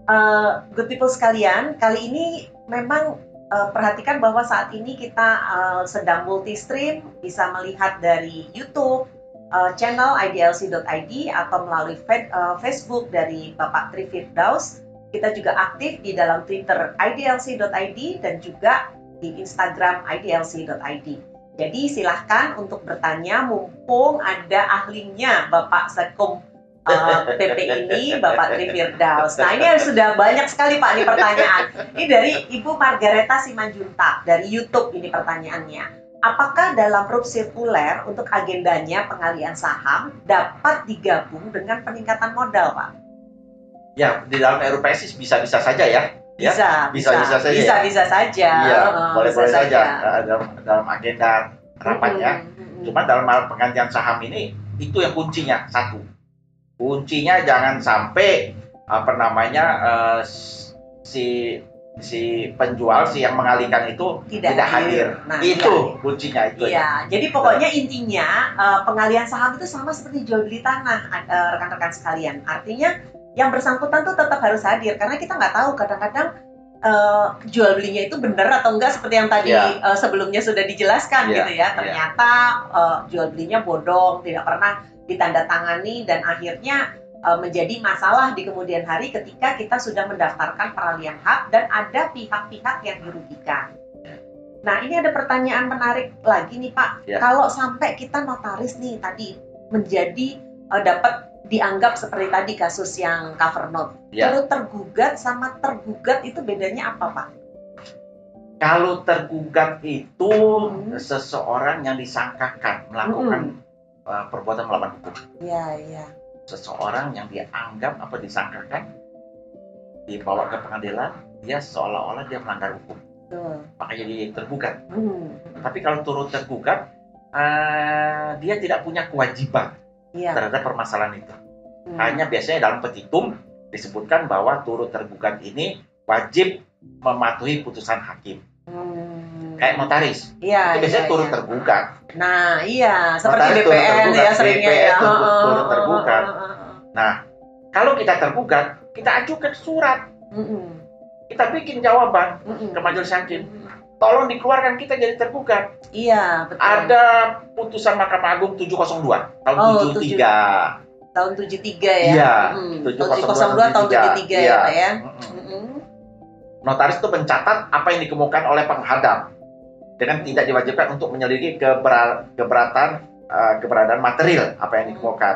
Eh, good people sekalian, kali ini memang eh, perhatikan bahwa saat ini kita eh, sedang multi stream, bisa melihat dari YouTube eh, channel idlc.id atau melalui fe- eh, Facebook dari Bapak Tri Firdaus. Kita juga aktif di dalam Twitter idlc.id dan juga di Instagram idlc.id. Jadi silahkan untuk bertanya mumpung ada ahlinya Bapak Sekum uh, PP ini Bapak Tri Firdaus. Nah ini sudah banyak sekali Pak ini pertanyaan. Ini dari Ibu Margareta Simanjuntak dari YouTube ini pertanyaannya. Apakah dalam RUP sirkuler untuk agendanya pengalian saham dapat digabung dengan peningkatan modal Pak? ya di dalam RUPS bisa-bisa saja ya Ya, Bisa, bisa-bisa saja bisa, ya? bisa saja. iya boleh-boleh bisa saja eh, dalam dalam agenda rapatnya Mm-mm, mm-mm. Cuma dalam hal penggantian saham ini itu yang kuncinya satu. Kuncinya jangan sampai apa namanya eh, si si penjual si yang mengalihkan itu tidak, tidak hadir. Nah, itu iya. kuncinya itu. Iya, jadi pokoknya intinya eh, pengalihan saham itu sama seperti jual beli tanah eh, rekan-rekan sekalian. Artinya yang bersangkutan tuh tetap harus hadir karena kita nggak tahu kadang-kadang eh, jual belinya itu benar atau enggak seperti yang tadi Iya. eh, sebelumnya sudah dijelaskan Iya, gitu ya. iya. Ternyata eh, jual belinya bodong, tidak pernah ditandatangani dan akhirnya menjadi masalah di kemudian hari ketika kita sudah mendaftarkan peralihan hak dan ada pihak-pihak yang dirugikan. Nah, ini ada pertanyaan menarik lagi nih Pak. Ya. Kalau sampai kita notaris nih tadi menjadi eh, dapat dianggap seperti tadi kasus yang cover note, Ya. turut tergugat sama tergugat itu bedanya apa Pak? Kalau tergugat itu Hmm. seseorang yang disangkakan melakukan eh, perbuatan melawan hukum. Iya, iya. Seseorang yang dianggap apa disangkakan dibawa ke pengadilan dia seolah-olah dia melanggar hukum Betul. makanya dia tergugat Hmm. tapi kalau turut tergugat eh, dia tidak punya kewajiban Iya. terhadap permasalahan itu Hmm. hanya biasanya dalam petitum disebutkan bahwa turut tergugat ini wajib mematuhi putusan hakim Hmm. kayak notaris Iya, itu biasanya iya, turut iya. tergugat Nah, iya, seperti BPN tergugat, ya seringnya BPN ya. Heeh, turut tergugat. nah kalau kita tergugat kita ajukan surat heeh. Mm-mm, kita bikin jawaban mm-mm. ke majelis hakim Mm-mm. tolong dikeluarkan kita jadi tergugat Iya, betul. ada putusan Mahkamah Agung 702 tahun Oh, 73 tahun 73 ya. Iya, Mm, 702 tahun 73 ya. Pak ya. Mm-mm. Mm-mm. notaris itu mencatat apa yang dikemukakan oleh penghadap dengan tidak diwajibkan untuk menyelidiki kebera- keberatan uh, keberadaan material apa yang dikemukakan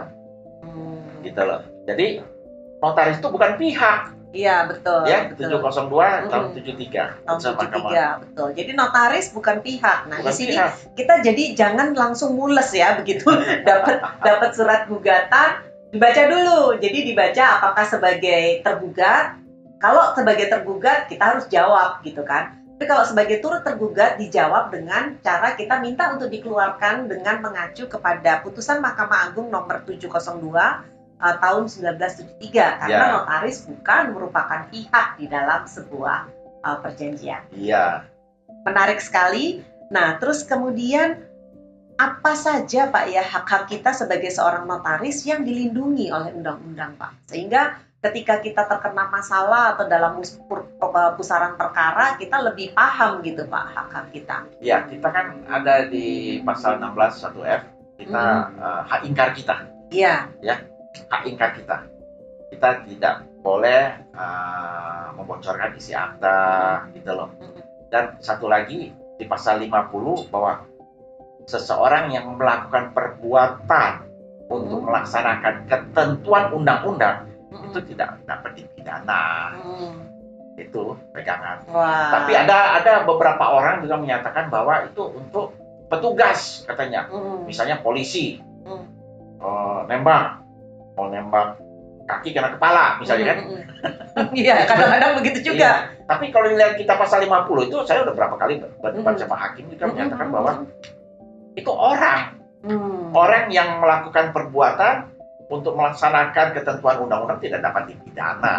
Hmm. gitu loh. Jadi notaris itu bukan pihak Iya, betul. ya betul. 702 tahun Mm. 73 tahun Putusan Mahkamah 73 betul. Jadi notaris bukan pihak. Nah, Bukan di sini pihak. kita jadi jangan langsung mules ya begitu dapat dapat surat gugatan dibaca dulu. Jadi dibaca apakah sebagai tergugat. Kalau sebagai tergugat kita harus jawab gitu kan. Tapi kalau sebagai turut tergugat dijawab dengan cara kita minta untuk dikeluarkan dengan mengacu kepada putusan Mahkamah Agung nomor 702 eh, tahun 1973 karena Ya. notaris bukan merupakan pihak di dalam sebuah eh, perjanjian Iya. menarik sekali. Nah, terus kemudian apa saja Pak ya hak-hak kita sebagai seorang notaris yang dilindungi oleh undang-undang Pak? Sehingga ketika kita terkena masalah atau dalam eh, pusaran perkara kita lebih paham gitu Pak hak-hak kita. Ya, kita kan ada di pasal 16 1F kita uh, hak ingkar kita, Iya. hak ingkar kita. Kita tidak boleh uh, membocorkan isi akta gitu loh. Dan satu lagi di pasal 50 bahwa seseorang yang melakukan perbuatan untuk Hmm. melaksanakan ketentuan undang-undang Mm-mm. itu tidak dapat dipidana. Mm. Itu pegangan. Wah. Tapi ada ada beberapa orang juga menyatakan bahwa itu untuk petugas katanya. Mm-mm. Misalnya polisi Hmm. eh, nembak, mau nembak kaki kena kepala misalnya kan. Iya, kadang-kadang begitu juga. Iya. Tapi kalau dilihat kita pasal 50 itu saya udah berapa kali berdebat Mm. sama hakim juga menyatakan bahwa itu orang, Mm. orang yang melakukan perbuatan untuk melaksanakan ketentuan undang-undang tidak dapat dipidana.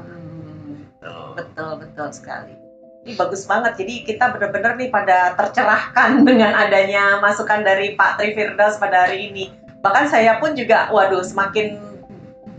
Mm. Tuh. Betul, betul sekali. Ini bagus banget. Jadi kita benar-benar nih pada tercerahkan dengan adanya masukan dari Pak Tri Firdaus pada hari ini. Bahkan saya pun juga, waduh, semakin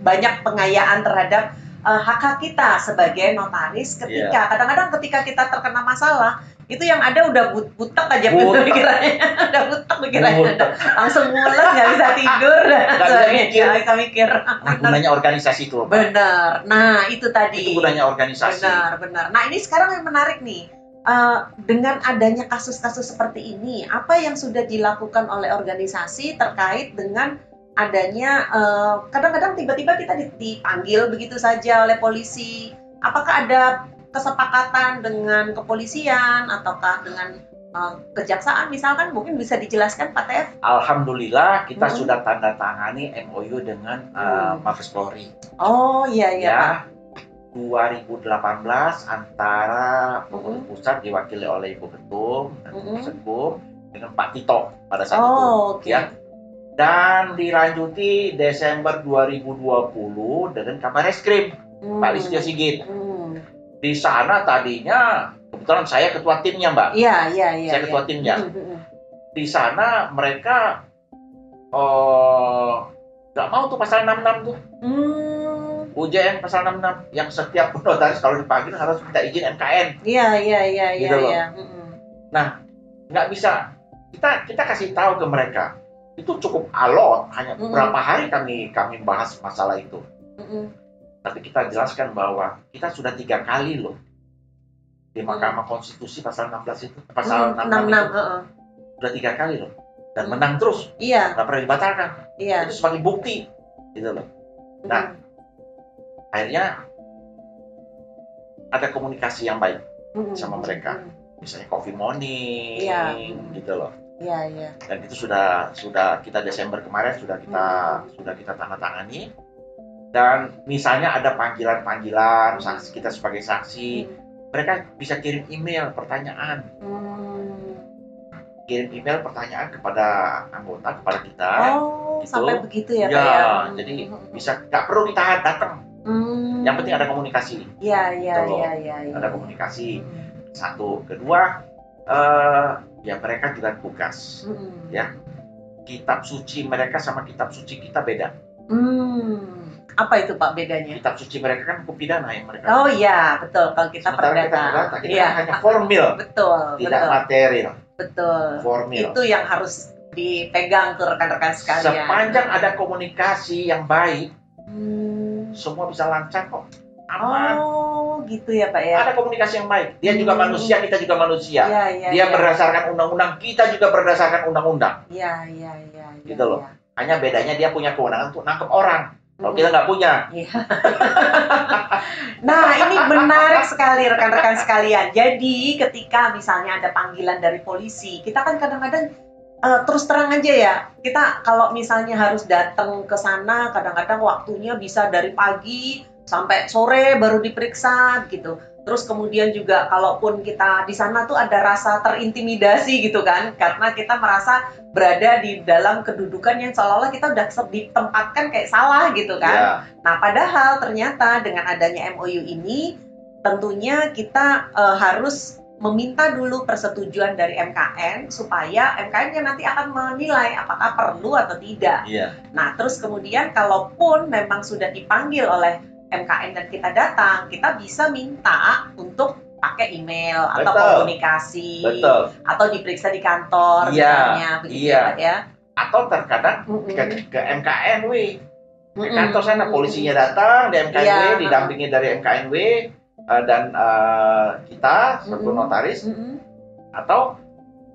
banyak pengayaan terhadap eh, hak-hak kita sebagai notaris ketika kadang-kadang ketika kita terkena masalah itu yang ada udah but butek aja Butek. pikirannya udah butek pikirannya Butek. langsung mules nggak bisa tidur dan bisa mikir. nggak bisa mikir Nah, gunanya organisasi itu. Pak. benar nah itu tadi Itu gunanya organisasi. Benar, benar. Nah, ini sekarang yang menarik nih. Eh, dengan adanya kasus-kasus seperti ini, apa yang sudah dilakukan oleh organisasi terkait dengan adanya eh, kadang-kadang tiba-tiba kita dipanggil begitu saja oleh polisi. Apakah ada kesepakatan dengan kepolisian ataukah dengan eh, kejaksaan misalkan mungkin bisa dijelaskan Pak Tef? Alhamdulillah kita Hmm. sudah tanda tangani MOU dengan uh, Hmm. Mabes Polri. Oh iya iya ya. Pak. 2018 antara pengurus Hmm. pusat diwakili oleh Ibu Ketum dan Hmm. Dengan Pak Tito pada saat itu. Oh oke. Ya. Dan dilanjuti Desember 2020 dengan Kabar Eskrim Hmm. Pak Listio Sigit. Hmm. Di sana tadinya kebetulan saya ketua timnya Mbak. Iya iya iya. Saya ketua iya. timnya. Hmm, hmm, hmm. Di sana mereka oh nggak mau tuh pasal 66 tuh. Hmm, UJN pasal 66 yang setiap notaris kalau dipanggil harus minta izin MKN. iya iya iya iya Gitu iya. Mm-mm. Nggak bisa. Kita kita kasih tahu ke mereka. Itu cukup alot, hanya beberapa hari kami kami bahas masalah itu. Mm-mm. Tapi kita jelaskan bahwa kita sudah tiga kali loh di Mahkamah Konstitusi pasal 16 itu, pasal Mm, 66 enam itu enam, heeh. sudah tiga kali loh dan menang terus, Iya nggak pernah dibatalkan. iya. Itu sebagai bukti, gitu loh. Nah, akhirnya ada komunikasi yang baik Mm-mm. sama mereka. Misalnya coffee morning Iya. gitu loh Iya, iya. dan itu sudah sudah kita Desember kemarin sudah kita sudah kita tanda tangani dan misalnya ada panggilan-panggilan saksi kita sebagai saksi mereka bisa kirim email pertanyaan Hmm. kirim email pertanyaan kepada anggota kepada kita Oh, gitu. sampai begitu ya, ya, Pak ya? jadi Hmm. bisa nggak perlu kita datang Hmm. yang penting ada komunikasi Iya, iya, Gitu loh. iya, iya. iya. ada komunikasi Hmm. satu kedua eh, ya mereka juga tugas Hmm. Ya. kitab suci mereka sama kitab suci kita beda Hmm. Apa itu Pak bedanya? kitab suci mereka kan hukum pidana yang mereka Oh iya, betul. Kalau kita Sementara kita perdata. perdata, kita Iya, hanya formil, betul, tidak betul, material, betul. formil. Itu yang harus dipegang tuh rekan-rekan sekalian. Sepanjang ada komunikasi yang baik, Hmm. semua bisa lancar kok. Aman. Oh, gitu ya Pak ya. Ada komunikasi yang baik. Dia juga Hmm. manusia, kita juga manusia. Iya, iya. Dia iya. berdasarkan undang-undang, kita juga berdasarkan undang-undang. Iya, iya, iya. iya, Gitu loh. iya. Hanya bedanya dia punya kewenangan untuk nangkep orang. Kalau kita nggak punya. Iya. nah, ini menarik sekali rekan-rekan sekalian. Jadi, ketika misalnya ada panggilan dari polisi, kita kan kadang-kadang eh, terus terang aja ya. Kita kalau misalnya harus datang ke sana, kadang-kadang waktunya bisa dari pagi sampai sore baru diperiksa gitu. Terus kemudian juga kalaupun kita di sana tuh ada rasa terintimidasi gitu kan, karena kita merasa berada di dalam kedudukan yang seolah-olah kita udah ditempatkan kayak salah gitu kan. Ya, Nah, padahal ternyata dengan adanya MOU ini, tentunya kita eh, harus meminta dulu persetujuan dari MKN supaya MKN-nya nanti akan menilai apakah perlu atau tidak. iya. Nah, terus kemudian kalaupun memang sudah dipanggil oleh MKN dan kita datang, kita bisa minta untuk pakai email atau Betul. komunikasi Betul. atau diperiksa di kantor Iya, misalnya begitu iya. ya, ya. Atau terkadang Mm-mm. ke, ke MKNW, Mm-mm. kantor sana polisinya datang di MKNW, Iya. didampingi dari MKNW eh, dan eh, kita sebagai Mm-mm. notaris Mm-mm. atau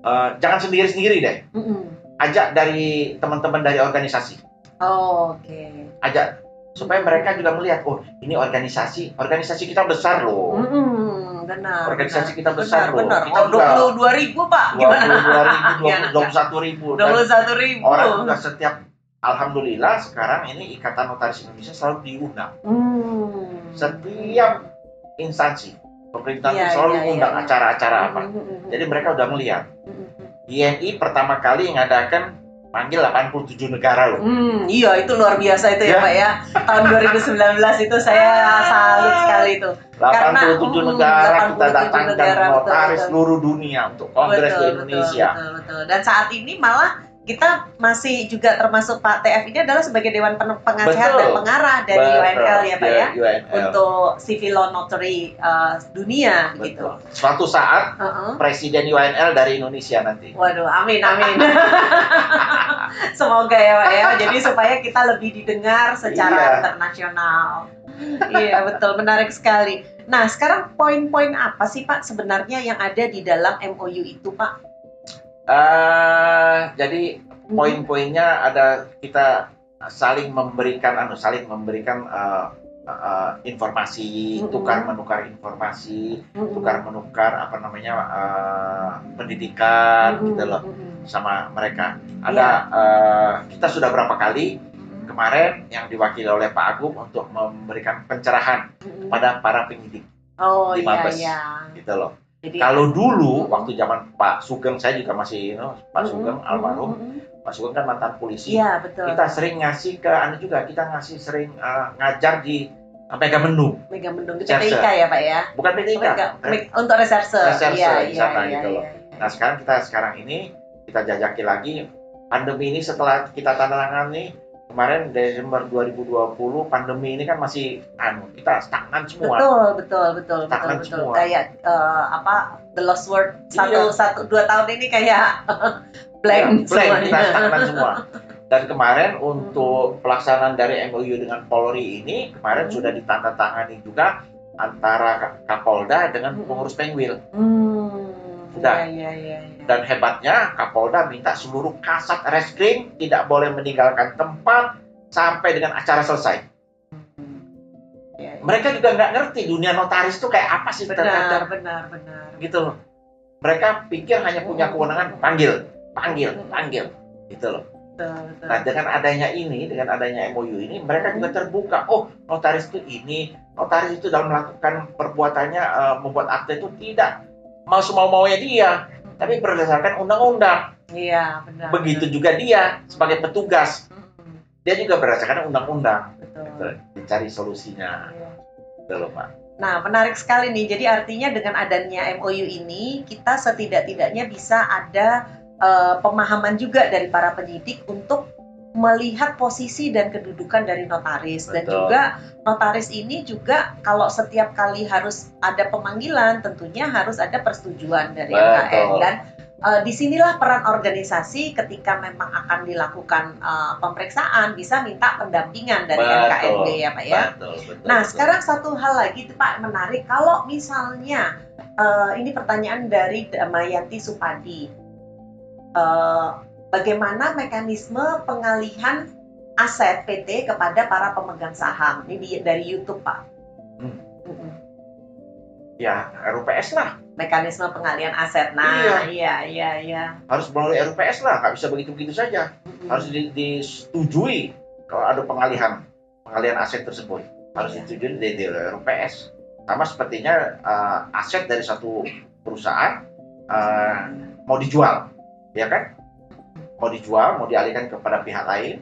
eh, jangan sendiri-sendiri deh, Mm-mm. ajak dari teman-teman dari organisasi, Oh, Oke. ajak supaya mereka juga melihat, oh ini organisasi, organisasi kita besar loh, Mm-mm, benar. organisasi benar. kita besar benar, loh, benar. kita dua puluh dua ribu pak, dua gimana? puluh dua ribu, Gimana? dua puluh satu ribu, Dua puluh satu ribu. orang juga setiap Alhamdulillah sekarang ini Ikatan Notaris Indonesia selalu diundang. Hmm. Setiap instansi pemerintah Iya, itu selalu iya, iya, undang iya. acara-acara apa. Mm-mm. Jadi mereka udah melihat. INI pertama kali mengadakan panggil 87 negara loh. Hmm, iya itu luar biasa itu ya, Ya. Pak ya. Tahun 2019 itu saya salut sekali itu. 87 mm, negara kita 87 datangkan negara, betul, notaris betul. seluruh dunia untuk kongres di Indonesia. Betul, betul, betul. Dan saat ini malah kita masih juga termasuk Pak TF ini adalah sebagai Dewan Pen- Penasihat Betul. dan Pengarah dari Betul, UNL ya Pak ya. UNL. Untuk civil law notary uh, dunia gitu. Betul. Suatu saat Heeh. presiden UNL dari Indonesia nanti. Waduh, amin, amin. Semoga ya, Pak ya. Jadi supaya kita lebih didengar secara Iya. internasional. iya, betul. Menarik sekali. Nah, sekarang poin-poin apa sih, Pak, sebenarnya yang ada di dalam MOU itu, Pak? Eh, jadi poin-poinnya ada kita saling memberikan anu saling memberikan eh, eh, informasi Mm-mm. tukar menukar informasi Mm-mm. tukar menukar apa namanya eh, pendidikan gitu loh sama mereka ada eh, kita sudah berapa kali kemarin yang diwakili oleh Pak Agung untuk memberikan pencerahan Mm-mm. pada para penyidik Oh di iya, Mabes. iya. gitu loh Jadi kalau dulu waktu zaman Pak Sugeng saya juga masih you know, Pak. Sugeng almarhum Mm-mm. Pak Sugeng kan mantan polisi Iya, betul. kita sering ngasih ke anu juga kita ngasih sering eh, ngajar di Megamendung Mega Mendung di Reserse. PTIK ya, Pak ya? bukan PTIK Mega, Meg- untuk reserse. Reserse Iya, di iya, sana iya, gitu loh. iya, iya. nah sekarang kita sekarang ini kita jajaki lagi pandemi ini setelah kita tanda tangan nih kemarin Desember 2020 pandemi ini kan masih anu kita stagnan semua Betul, betul, betul, betul, Stagnan betul. semua. Kayak eh, apa The Lost Word satu Iya. satu dua tahun ini kayak blank, Ya, blank semuanya. kita stagnan semua dan kemarin untuk pelaksanaan dari MOU dengan Polri ini kemarin Hmm. sudah ditandatangani juga antara Ka- Kapolda dengan Hmm. pengurus Pengwil Hmm, Sudah. Iya, iya, iya. dan hebatnya Kapolda minta seluruh kasat reskrim tidak boleh meninggalkan tempat sampai dengan acara selesai. Hmm. Iya, iya. Mereka juga nggak ngerti dunia notaris itu kayak apa sih benar, benar, benar. gitu loh. Mereka pikir hanya punya kewenangan panggil, panggil, panggil, gitu loh. Nah dengan adanya ini, dengan adanya MOU ini, mereka juga terbuka. Oh, notaris itu ini, notaris itu dalam melakukan perbuatannya eh, membuat akte itu tidak mau semau maunya dia, tapi berdasarkan undang-undang. Iya, benar. Begitu juga dia sebagai petugas, dia juga berdasarkan undang-undang. Betul. Gitu, Dicari solusinya, Iya. gitu loh Pak. Nah, menarik sekali nih. Jadi artinya dengan adanya MOU ini, kita setidak-tidaknya bisa ada eh, pemahaman juga dari para penyidik untuk melihat posisi dan kedudukan dari notaris dan Betul. juga notaris ini juga kalau setiap kali harus ada pemanggilan tentunya harus ada persetujuan dari. MKN dan eh, di sinilah peran organisasi ketika memang akan dilakukan eh, pemeriksaan bisa minta pendampingan dari Betul. Ya Pak ya. Betul, betul. Nah, betul. sekarang satu hal lagi tuh, Pak menarik kalau misalnya eh, ini pertanyaan dari Damayanti Supadi. Eh, bagaimana mekanisme pengalihan aset PT kepada para pemegang saham? Ini dari YouTube, Pak. Hmm. Mm-mm. ya RUPS lah, Mekanisme pengalihan aset. Nah, iya, iya, iya. harus melalui RUPS lah, nggak bisa begitu-begitu saja. Mm-mm. Harus di- disetujui kalau ada pengalihan pengalihan aset tersebut harus Iya. disetujui di, di RUPS. Sama sepertinya eh, aset dari satu perusahaan eh, mau dijual, ya kan? Mau dijual, mau dialihkan kepada pihak lain.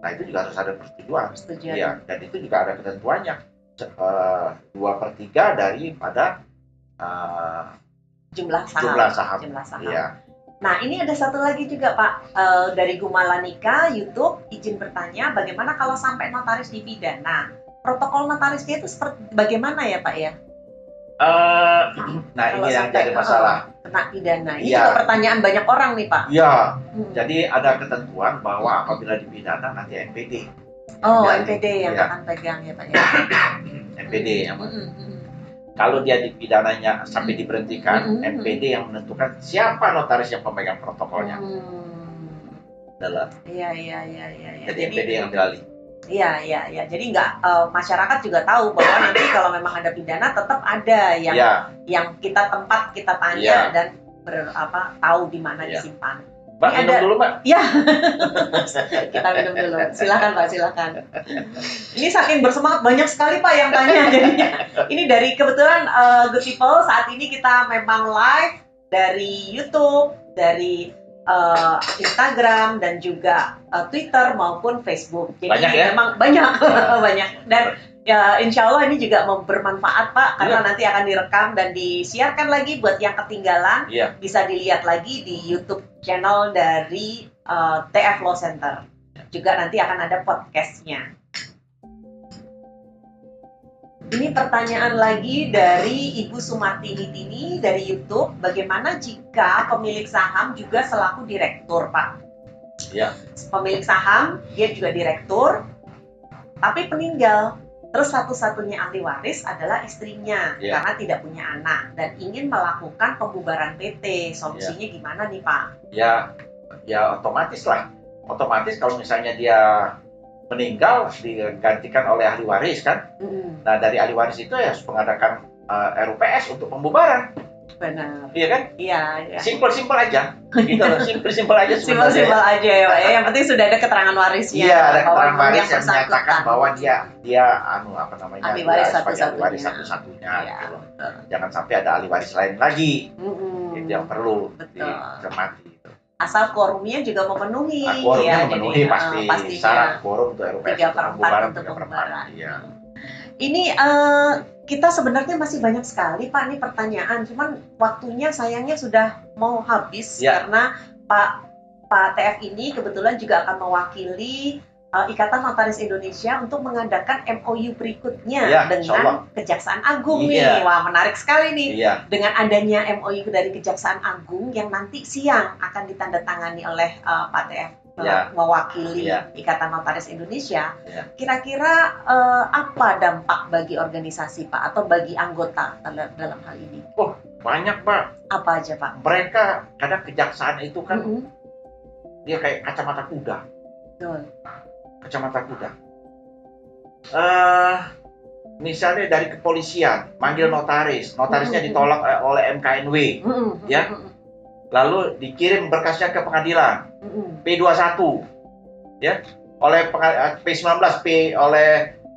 Nah itu juga harus ada persetujuan. Persetujuan. Iya, dan itu juga ada ketentuannya. Eh, Dua per tiga daripada eh, Jumlah saham. jumlah saham. Jumlah saham. Iya. Nah, ini ada satu lagi juga, Pak, Eh, dari Gumalanika YouTube izin bertanya, bagaimana kalau sampai notaris dipidana? Protokol notarisnya itu seperti bagaimana ya, Pak ya? Eh, nah ini yang jadi masalah. Pidana. Ini Iya. juga pertanyaan banyak orang nih, Pak. Ya, Hmm. jadi ada ketentuan bahwa apabila dipidana nanti NPD, Oh, Jadi, NPD yang iya. akan pegang ya, Pak ya. NPD yang Mm, mm, mm. kalau dia dipidananya sampai diberhentikan, Mm, mm, mm. NPD yang menentukan siapa notaris yang pemegang protokolnya Hmm. adalah Iya, iya, iya, iya. iya. jadi NPD yang beralih. Iya, iya, iya. Jadi nggak eh, masyarakat juga tahu bahwa nanti kalau memang ada pidana tetap ada yang Ya, yang kita tempat kita tanya Iya. dan ber, apa tahu di mana Iya. disimpan. Mbak Ini minum ada- dulu Mbak. Kita minum dulu. Silakan Pak, silakan. Ini saking bersemangat banyak sekali Pak yang tanya jadinya. Ini dari kebetulan eh, Good People saat ini kita memang live dari YouTube, dari eh, Instagram dan juga eh, Twitter maupun Facebook. Jadi Banyak ya? memang banyak banyak dan ya insya Allah ini juga bermanfaat Pak karena Iya. nanti akan direkam dan disiarkan lagi buat yang ketinggalan Iya. bisa dilihat lagi di YouTube channel dari eh, TF Law Center. Juga nanti akan ada podcastnya. Ini pertanyaan lagi dari Ibu Sumarti Nitini dari YouTube. Bagaimana jika pemilik saham juga selaku direktur, Pak? Iya. Pemilik saham, dia juga direktur, tapi peninggal. Terus satu-satunya ahli waris adalah istrinya Iya. karena tidak punya anak dan ingin melakukan pembubaran PT. Solusinya gimana nih, Pak? Ya, ya otomatis lah. Otomatis kalau misalnya dia meninggal digantikan oleh ahli waris kan. Mm, Nah dari ahli waris itu ya harus mengadakan eh, RUPS untuk pembubaran, benar. iya kan? Iya, iya. Simpel-simpel aja, gitu loh. Simpel-simpel aja sebenarnya. Simpel-simpel aja ya, Pak. ya. Yang penting sudah ada keterangan warisnya. Iya, ada keterangan waris dia yang menyatakan bahwa dia dia anu apa namanya? Ahli waris sebagai ahli satu-satunya. waris satu-satunya Iya, gitu loh. Jangan sampai ada ahli waris lain lagi. Mm-mm. Itu yang perlu dicermati. Asal quorumnya juga memenuhi. Nah, quorumnya ya, memenuhi jadi, pasti eh, pastinya. syarat quorum untuk RUPS Tiga per empat untuk pembubaran. Iya. Ini eh, kita sebenarnya masih banyak sekali Pak nih pertanyaan, cuman waktunya sayangnya sudah mau habis Ya. karena Pak Pak TF ini kebetulan juga akan mewakili eh, Ikatan Notaris Indonesia untuk mengadakan MOU berikutnya Ya, dengan Kejaksaan Agung nih. Iya. Wah, menarik sekali nih. Iya. Dengan adanya MOU dari Kejaksaan Agung yang nanti siang akan ditandatangani oleh eh, Pak TF Ya. mewakili Ya. Ikatan Notaris Indonesia. Ya. Kira-kira eh, apa dampak bagi organisasi Pak atau bagi anggota dalam, dalam hal ini? Banyak Pak. Apa aja Pak? Mereka kadang kejaksaan itu kan Mm-mm. dia kayak kacamata kuda. Betul. Kacamata kuda. Eh misalnya dari kepolisian manggil notaris, notarisnya ditolak eh, oleh MKNW. Ya. Lalu dikirim berkasnya ke pengadilan Mm-mm. P21 ya oleh penga- P19 P oleh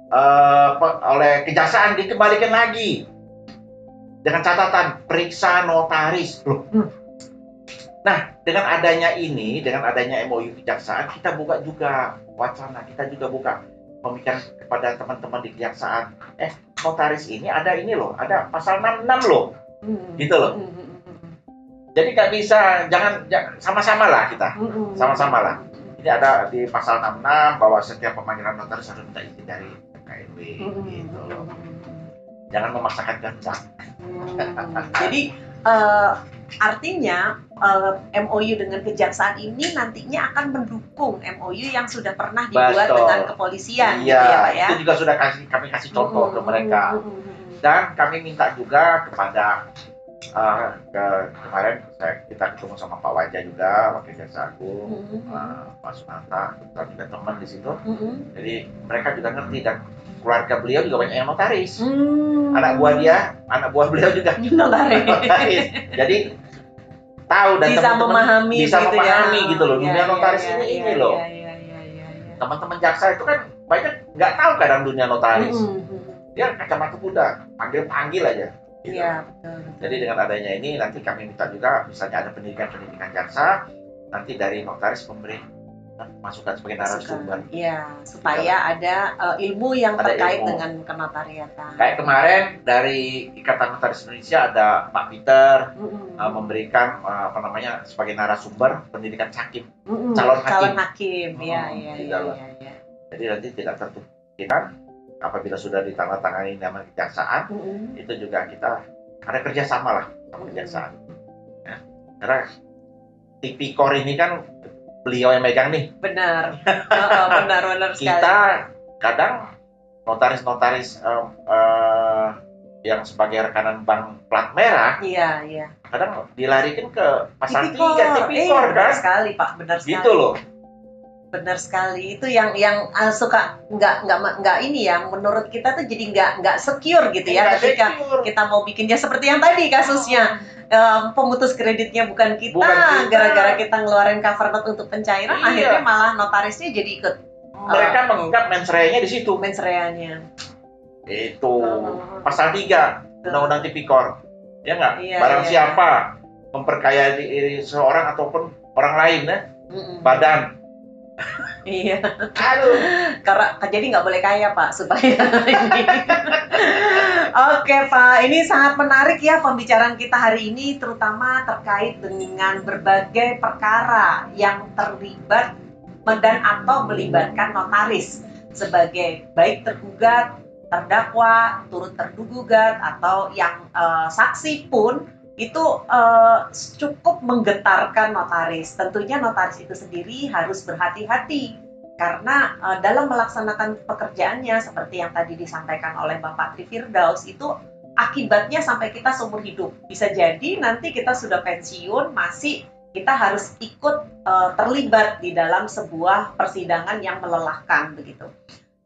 eh, pe- oleh kejaksaan dikembalikan lagi dengan catatan periksa notaris loh. Hmm. Nah, dengan adanya ini, dengan adanya MOU kejaksaan, kita buka juga wacana, kita juga buka pemikiran kepada teman-teman di kejaksaan. Eh, notaris ini ada ini loh, ada pasal 66 loh. Gitu loh. Jadi nggak bisa, jangan, sama-sama lah kita. Sama-sama lah. Ini ada di pasal 66 bahwa setiap pemanggilan notaris harus minta izin dari KNW gitu loh. Jangan memaksakan kehendak. Hmm, Jadi eh, artinya eh, MOU dengan kejaksaan ini nantinya akan mendukung MOU yang sudah pernah dibuat Betul. dengan kepolisian gitu Iya, ya Pak ya. itu juga sudah kasih kami kasih contoh ke Mm-mm, mereka. Dan kami minta juga kepada uh, ke kemarin saya, kita ketemu sama Pak Wajah juga, Wakil Jaksa Agung, Mm-mm, uh, Pak Sunanta, kebetulan juga teman di situ. mm-mm. Jadi mereka juga ngerti dan keluarga beliau juga banyak yang notaris. Hmm. Anak buah dia, anak buah beliau juga Notaris. notaris. Jadi tahu dan bisa teman-teman memahami bisa gitu memahami ya. gitu loh. Dunia Iya, notaris iya, ini iya, ini iya, loh. Teman-teman jaksa itu kan banyak nggak tahu kadang dunia notaris. Mm-mm. Dia kacamata kuda, panggil-panggil aja. gitu. Iya, betul. Jadi dengan adanya ini nanti kami minta juga misalnya ada pendidikan-pendidikan jaksa nanti dari notaris memberi masukan sebagai narasumber. Iya, supaya ada eh, ilmu yang Ada terkait ilmu. dengan kenotariatan. Kayak kemarin dari Ikatan Notaris Indonesia ada Pak Peter Mm-mm. uh, memberikan uh, apa namanya sebagai narasumber pendidikan hakim. Mm-mm, calon hakim. calon hakim. Iya, Hmm, iya, iya, iya, iya. Jadi nanti tidak tertutup apabila sudah ditandatangani nama kejaksaan Mm-mm. itu juga kita ada kerjasama lah sama kejaksaan. Ya. Karena tipikor ini kan beliau yang megang nih. Benar. Heeh, benar, benar sekali. Kita kadang notaris-notaris em, eh, yang sebagai rekanan bank plat merah Iya, iya. kadang dilarikan ke Tipikor. tiga tipikor Eh, benar kan sekali, Pak. Benar sekali. gitu loh Benar sekali. Itu yang yang ah, suka nggak nggak nggak ini ya. Menurut kita tuh jadi nggak nggak secure gitu ya Nggak ketika secure. kita mau bikinnya seperti yang tadi kasusnya em, pemutus kreditnya bukan kita, Bukan kita. gara-gara kita ngeluarin cover note untuk pencairan, Iya. akhirnya malah notarisnya jadi ikut mereka menganggap mensreanya di situ mensreanya. itu Oh. pasal 3 undang-undang tipikor ya nggak Iya, barang iya. siapa memperkaya diri seorang ataupun orang lain ya Mm-mm. badan Iya, aduh karena jadi nggak boleh kaya Pak supaya. Oke Pak, ini sangat menarik ya pembicaraan kita hari ini, terutama terkait dengan berbagai perkara yang terlibat dan atau melibatkan notaris sebagai baik tergugat, terdakwa, turut terdugugat atau yang eh, saksi pun itu eh, cukup menggetarkan notaris. Tentunya notaris itu sendiri harus berhati-hati karena eh, dalam melaksanakan pekerjaannya seperti yang tadi disampaikan oleh Bapak Tri Firdaus itu akibatnya sampai kita seumur hidup. Bisa jadi nanti kita sudah pensiun masih kita harus ikut eh, terlibat di dalam sebuah persidangan yang melelahkan begitu.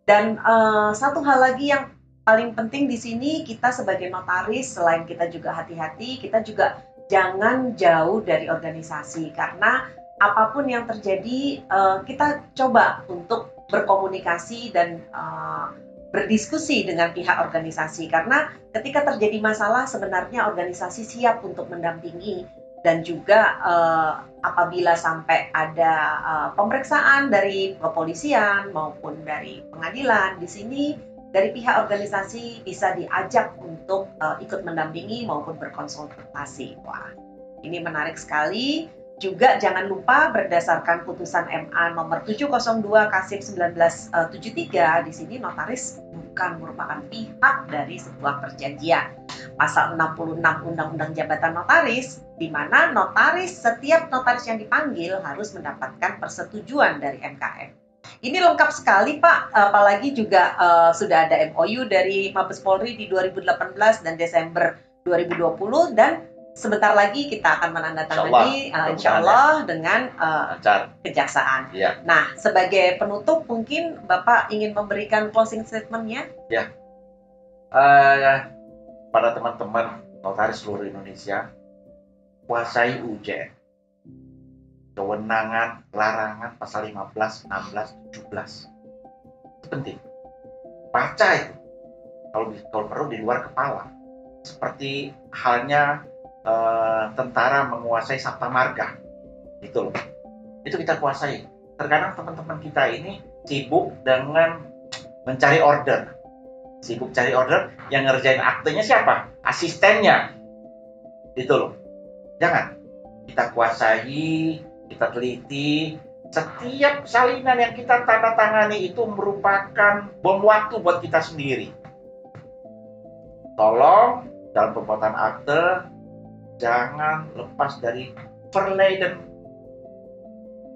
Dan eh, satu hal lagi yang paling penting di sini kita sebagai notaris selain kita juga hati-hati, kita juga jangan jauh dari organisasi. Karena apa pun yang terjadi eh, kita coba untuk berkomunikasi dan eh, berdiskusi dengan pihak organisasi. Karena ketika terjadi masalah sebenarnya organisasi siap untuk mendampingi dan juga eh, apabila sampai ada pemeriksaan dari kepolisian maupun dari pengadilan di sini dari pihak organisasi bisa diajak untuk eh, ikut mendampingi maupun berkonsultasi. Wah, ini menarik sekali. Juga jangan lupa berdasarkan putusan MA nomor 702 Kasib 1973 di sini notaris bukan merupakan pihak dari sebuah perjanjian. Pasal 66 Undang-Undang Jabatan Notaris di mana notaris setiap notaris yang dipanggil harus mendapatkan persetujuan dari MKM. Ini lengkap sekali Pak, apalagi juga eh, sudah ada MOU dari Mabes Polri di 2018 dan Desember 2020 dan sebentar lagi kita akan menandatangani Insya Allah. eh, insya Allah dengan lancar kejaksaan. Iya. Nah, sebagai penutup mungkin Bapak ingin memberikan closing statementnya? Eh, pada teman-teman notaris seluruh Indonesia kuasai UJN kewenangan, larangan pasal 15, 16, 17. Itu penting. Baca itu. Kalau kalau perlu di luar kepala. Seperti halnya eh, tentara menguasai Sabta Marga. Gitu loh. Itu kita kuasai. Terkadang teman-teman kita ini sibuk dengan mencari order. Sibuk cari order, yang ngerjain aktenya siapa? Asistennya. Gitu loh. Jangan. Kita kuasai, kita teliti, setiap salinan yang kita tanda tangani itu merupakan bom waktu buat kita sendiri. Tolong dalam pembuatan akte jangan lepas dari verleden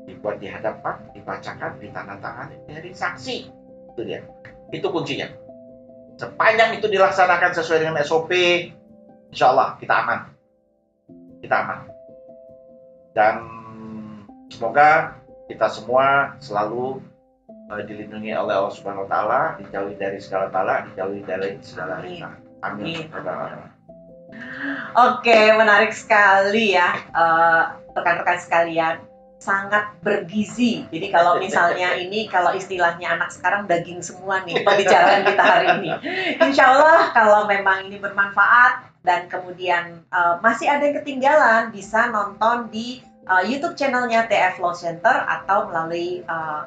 dibuat di hadapan, dibacakan, ditandatangani dari saksi. Itu dia. Itu kuncinya. Sepanjang itu dilaksanakan sesuai dengan SOP, insya Allah kita aman. Kita aman. Dan semoga kita semua selalu eh, dilindungi oleh Allah Subhanahu wa taala, dijauhi dari segala bala, dijauhi dari segala Amin. hina. Amin. Amin. Oke, menarik sekali ya, eh, rekan-rekan sekalian. Sangat bergizi. Jadi kalau misalnya ini, kalau istilahnya anak sekarang daging semua nih pembicaraan kita hari ini. Insya Allah kalau memang ini bermanfaat dan kemudian eh, masih ada yang ketinggalan, bisa nonton di eh, YouTube channelnya TF Law Center atau melalui eh,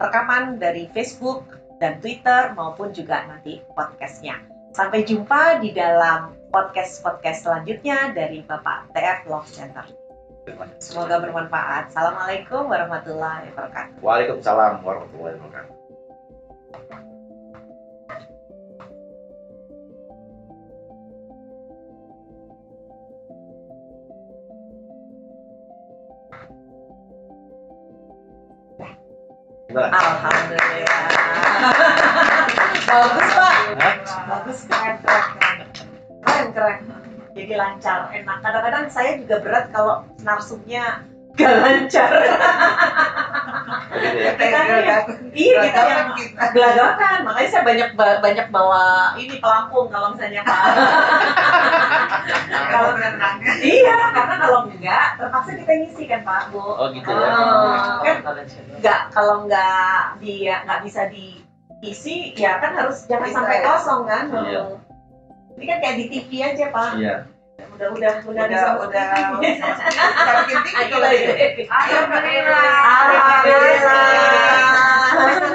rekaman dari Facebook dan Twitter maupun juga nanti podcastnya. Sampai jumpa di dalam podcast-podcast selanjutnya dari Bapak TF Law Center. Semoga bermanfaat. Assalamualaikum warahmatullahi wabarakatuh. Waalaikumsalam warahmatullahi wabarakatuh. Alhamdulillah. Bagus Pak. Hah? Bagus keren keren keren. Keren keren. Jadi lancar, enak. Kadang-kadang saya juga berat kalau narsumnya gak lancar. Begitu ya? Kita iya, kita yang gelagakan. Makanya saya banyak ba- banyak bawa ini pelampung kalau misalnya Pak. kalau iya, karena kalau enggak terpaksa kita ngisi kan Pak Bu. Oh gitu ya. Oh, kan nggak kalau nggak dia nggak bisa diisi ya kan harus jangan sampai ya. kosong kan Iya. ini kan kayak di TV aja pak Iya. Udah udah udah udah bisa udah bisa udah bikin tinggi kalau gitu. Alhamdulillah Alhamdulillah.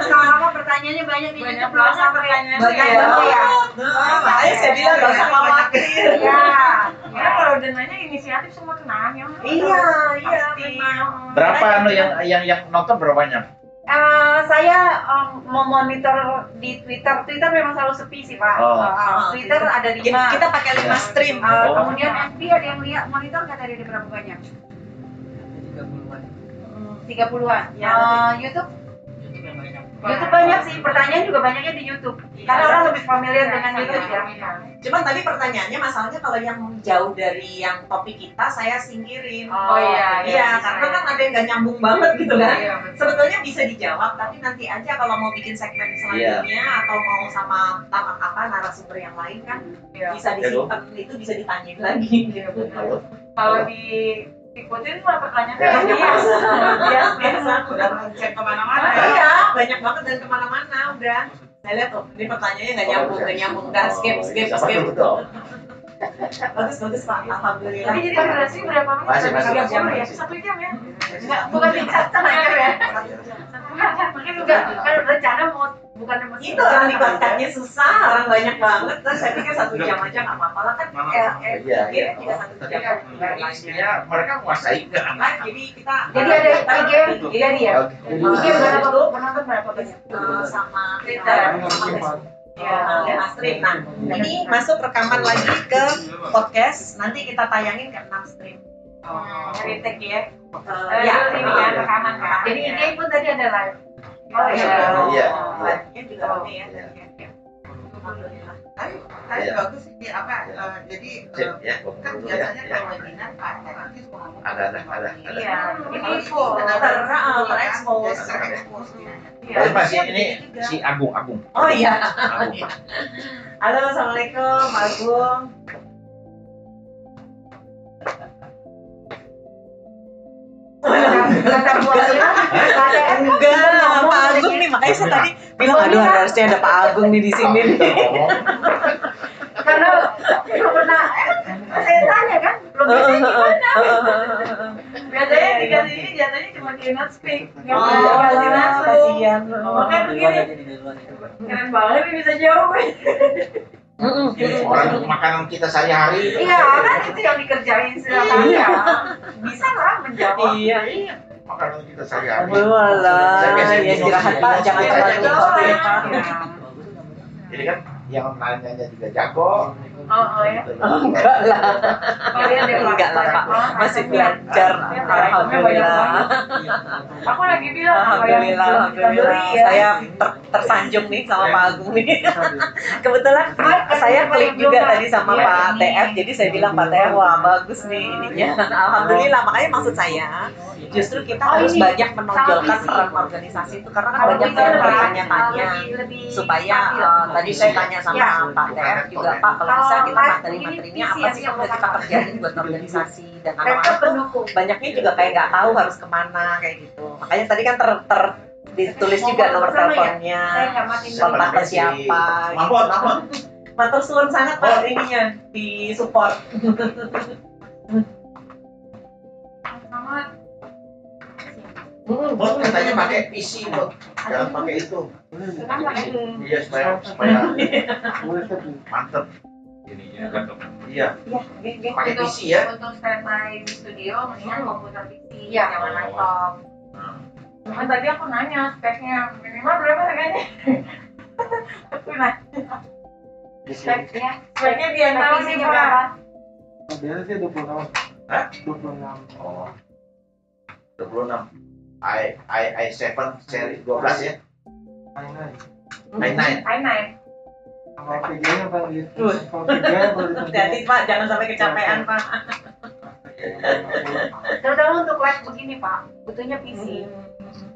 Sama pertanyaannya banyak di Banyak YouTube banget pertanyaan Banyak ya. banget ya. Nah, makanya saya bilang gak usah khawatir Ya. Ya kalau udah nanya inisiatif semua kena ya. iya iya Pasti. memang Berapa anu yang yang yang nonton berapa banyak? Eh, saya em, memonitor di Twitter. Twitter memang selalu sepi sih pak. Oh. Eh, Twitter ada Jadi lima. kita pakai lima Ya. stream Eh, Oh. Kemudian FB ada yang lihat monitor nggak tadi ada berapa banyak? Tiga puluhan. Ya, Eh, YouTube YouTube banyak sih. Pertanyaan juga banyaknya di YouTube. Karena orang lebih familiar dengan YouTube ya. cuman tadi pertanyaannya masalahnya kalau yang jauh dari yang topik kita saya singkirin Oh, iya, iya iya, karena iya. kan ada yang gak nyambung banget gitu kan Iya, betul. sebetulnya bisa dijawab tapi nanti aja kalau mau bikin segmen selanjutnya atau mau sama sama apa narasumber yang lain kan Iya. bisa disimpan itu bisa ditanyain lagi Iya? Kalau di ikutin mah pertanyaannya Ya. yang biasa. biasa Udah konsep ke mana-mana ya. iya banyak banget dan ke mana-mana udah saya lihat tuh ini pertanyaannya nggak nyambung nggak nyambung udah skip skip skip bagus bagus pak alhamdulillah Tapi jadi durasi berapa menit? Masih, masih, Tiga masih, puluh ya? Satu jam ya? Enggak, bukan setengah jam ya. Mungkin Enggak, kan rencana mau bukan mau itu orang dikontaknya susah orang banyak banget terus saya pikir satu jam aja nggak apa-apa lah kan eh, eh, Iya, iya, iya. juga satu jam kan isinya mereka menguasai nggak? Nah, jadi kita Jadi ada IG, jadi ya. Oke. IG berapa penonton berapa banyak? eh, sama Twitter. sama Ya. Ya, Trin. Nah, ini masuk rekaman lagi ke podcast. Nanti kita tayangin ke 6 stream. Oh, retake ya. Eh, Eh, ya, ini kan rekaman kan. Jadi IG pun tadi ada live. Oh Iya. iya. Iya. Live-nya juga rame ya. Iya. Ya. Alhamdulillah. Tapi, tapi Iya. bagus sih apa eh, jadi eh, ya, kan ya. biasanya ya. kalau webinar Pak nanti ngomong Ada, ada, ada, ada. Iya. Ini Ini info Ter- terekspos. terekspos. Iya. Tapi masih ini si Agung, Agung. Oh iya. Agung. Halo, Assalamualaikum, Kata buat Enggak, Pak Agung nih makanya saya tadi bilang aduh harusnya ada Pak Agung nih di sini nih. karena belum pernah eh, saya tanya kan belum heeh, gimana. Biasanya dikasih ini jatuhnya cuma cannot speak. Nggak Oh, dikasih langsung. kasihan. Makanya begini. Keren banget bisa jawab. Orang makanan kita sehari-hari. iya kan itu yang dikerjain silakan ya bisa lah menjawab Iya. Makanan kita sehari-hari. Walah, ya istirahat Pak, jangan Iya, terlalu iya. Jadi kan yang nanyanya juga jago. Oh, oh ya. Oh, enggak lah. Kalian deh. Enggak lah Pak, masih belajar. Alhamdulillah. Aku lagi bilang Alhamdulillah, alhamdulillah. ya. Saya ter- tersanjung nih sama Pak Agung nih. Kebetulan saya klik juga tadi sama Iya, Pak. TF, jadi saya bilang Pak TF, wah bagus nih ininya. Alhamdulillah, makanya maksud saya justru kita Oh, harus ini. banyak menonjolkan peran organisasi itu karena kan banyak yang bertanya-tanya lebih- lebih supaya eh, tadi saya tanya sama Ya. Pak TF juga Pak kalau bisa kita materi-materinya apa sih yang udah kita kerjain buat organisasi dan anak-anak tuh pendukung banyaknya juga kayak nggak tahu harus ke mana kayak gitu makanya tadi kan ter, ter- ditulis juga nomor ya? teleponnya kontak ke siapa mampun. matur suwun sangat pak ininya di support Bos katanya pakai PC bos, jangan pakai itu. pakai Iya supaya supaya mantep. Iya, ya gini pakai PC ya. Untuk standby di studio, mendingan komputer PC, Iya. jangan laptop. Cuman tadi aku nanya speknya minimal berapa harganya? Aku nanya, speknya speknya dia tahu nih Pak. berapa Biasanya sih 26. Hah? 26. Oh, 26. I i i7 seri 12 ya. Mainan. i9. i9. Sama VG-nya Bang gitu. Hati-hati pak jangan sampai kecapean pak terutama untuk live begini pak butuhnya PC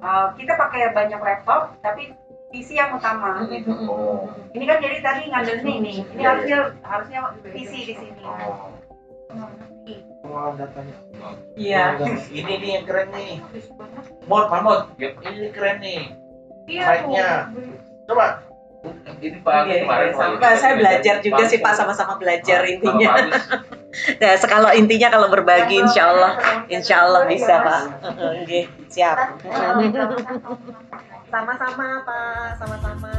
Eh, kita pakai banyak laptop tapi PC yang utama Oh. ini kan jadi tadi ngandelnya ini ini Iya, harusnya harusnya PC di sini Oh. Datanya. Iya. Ini nih yang keren nih. Mod, Mahmud. Ini keren nih. Iya, Mic-nya. Coba. Ini Pak Iya, kemarin iya, sama. saya belajar juga sih pak sama-sama belajar intinya. Nah kalau intinya kalau berbagi insya Allah insya Allah bisa pak. Oke, siap. Sama-sama pak. Sama-sama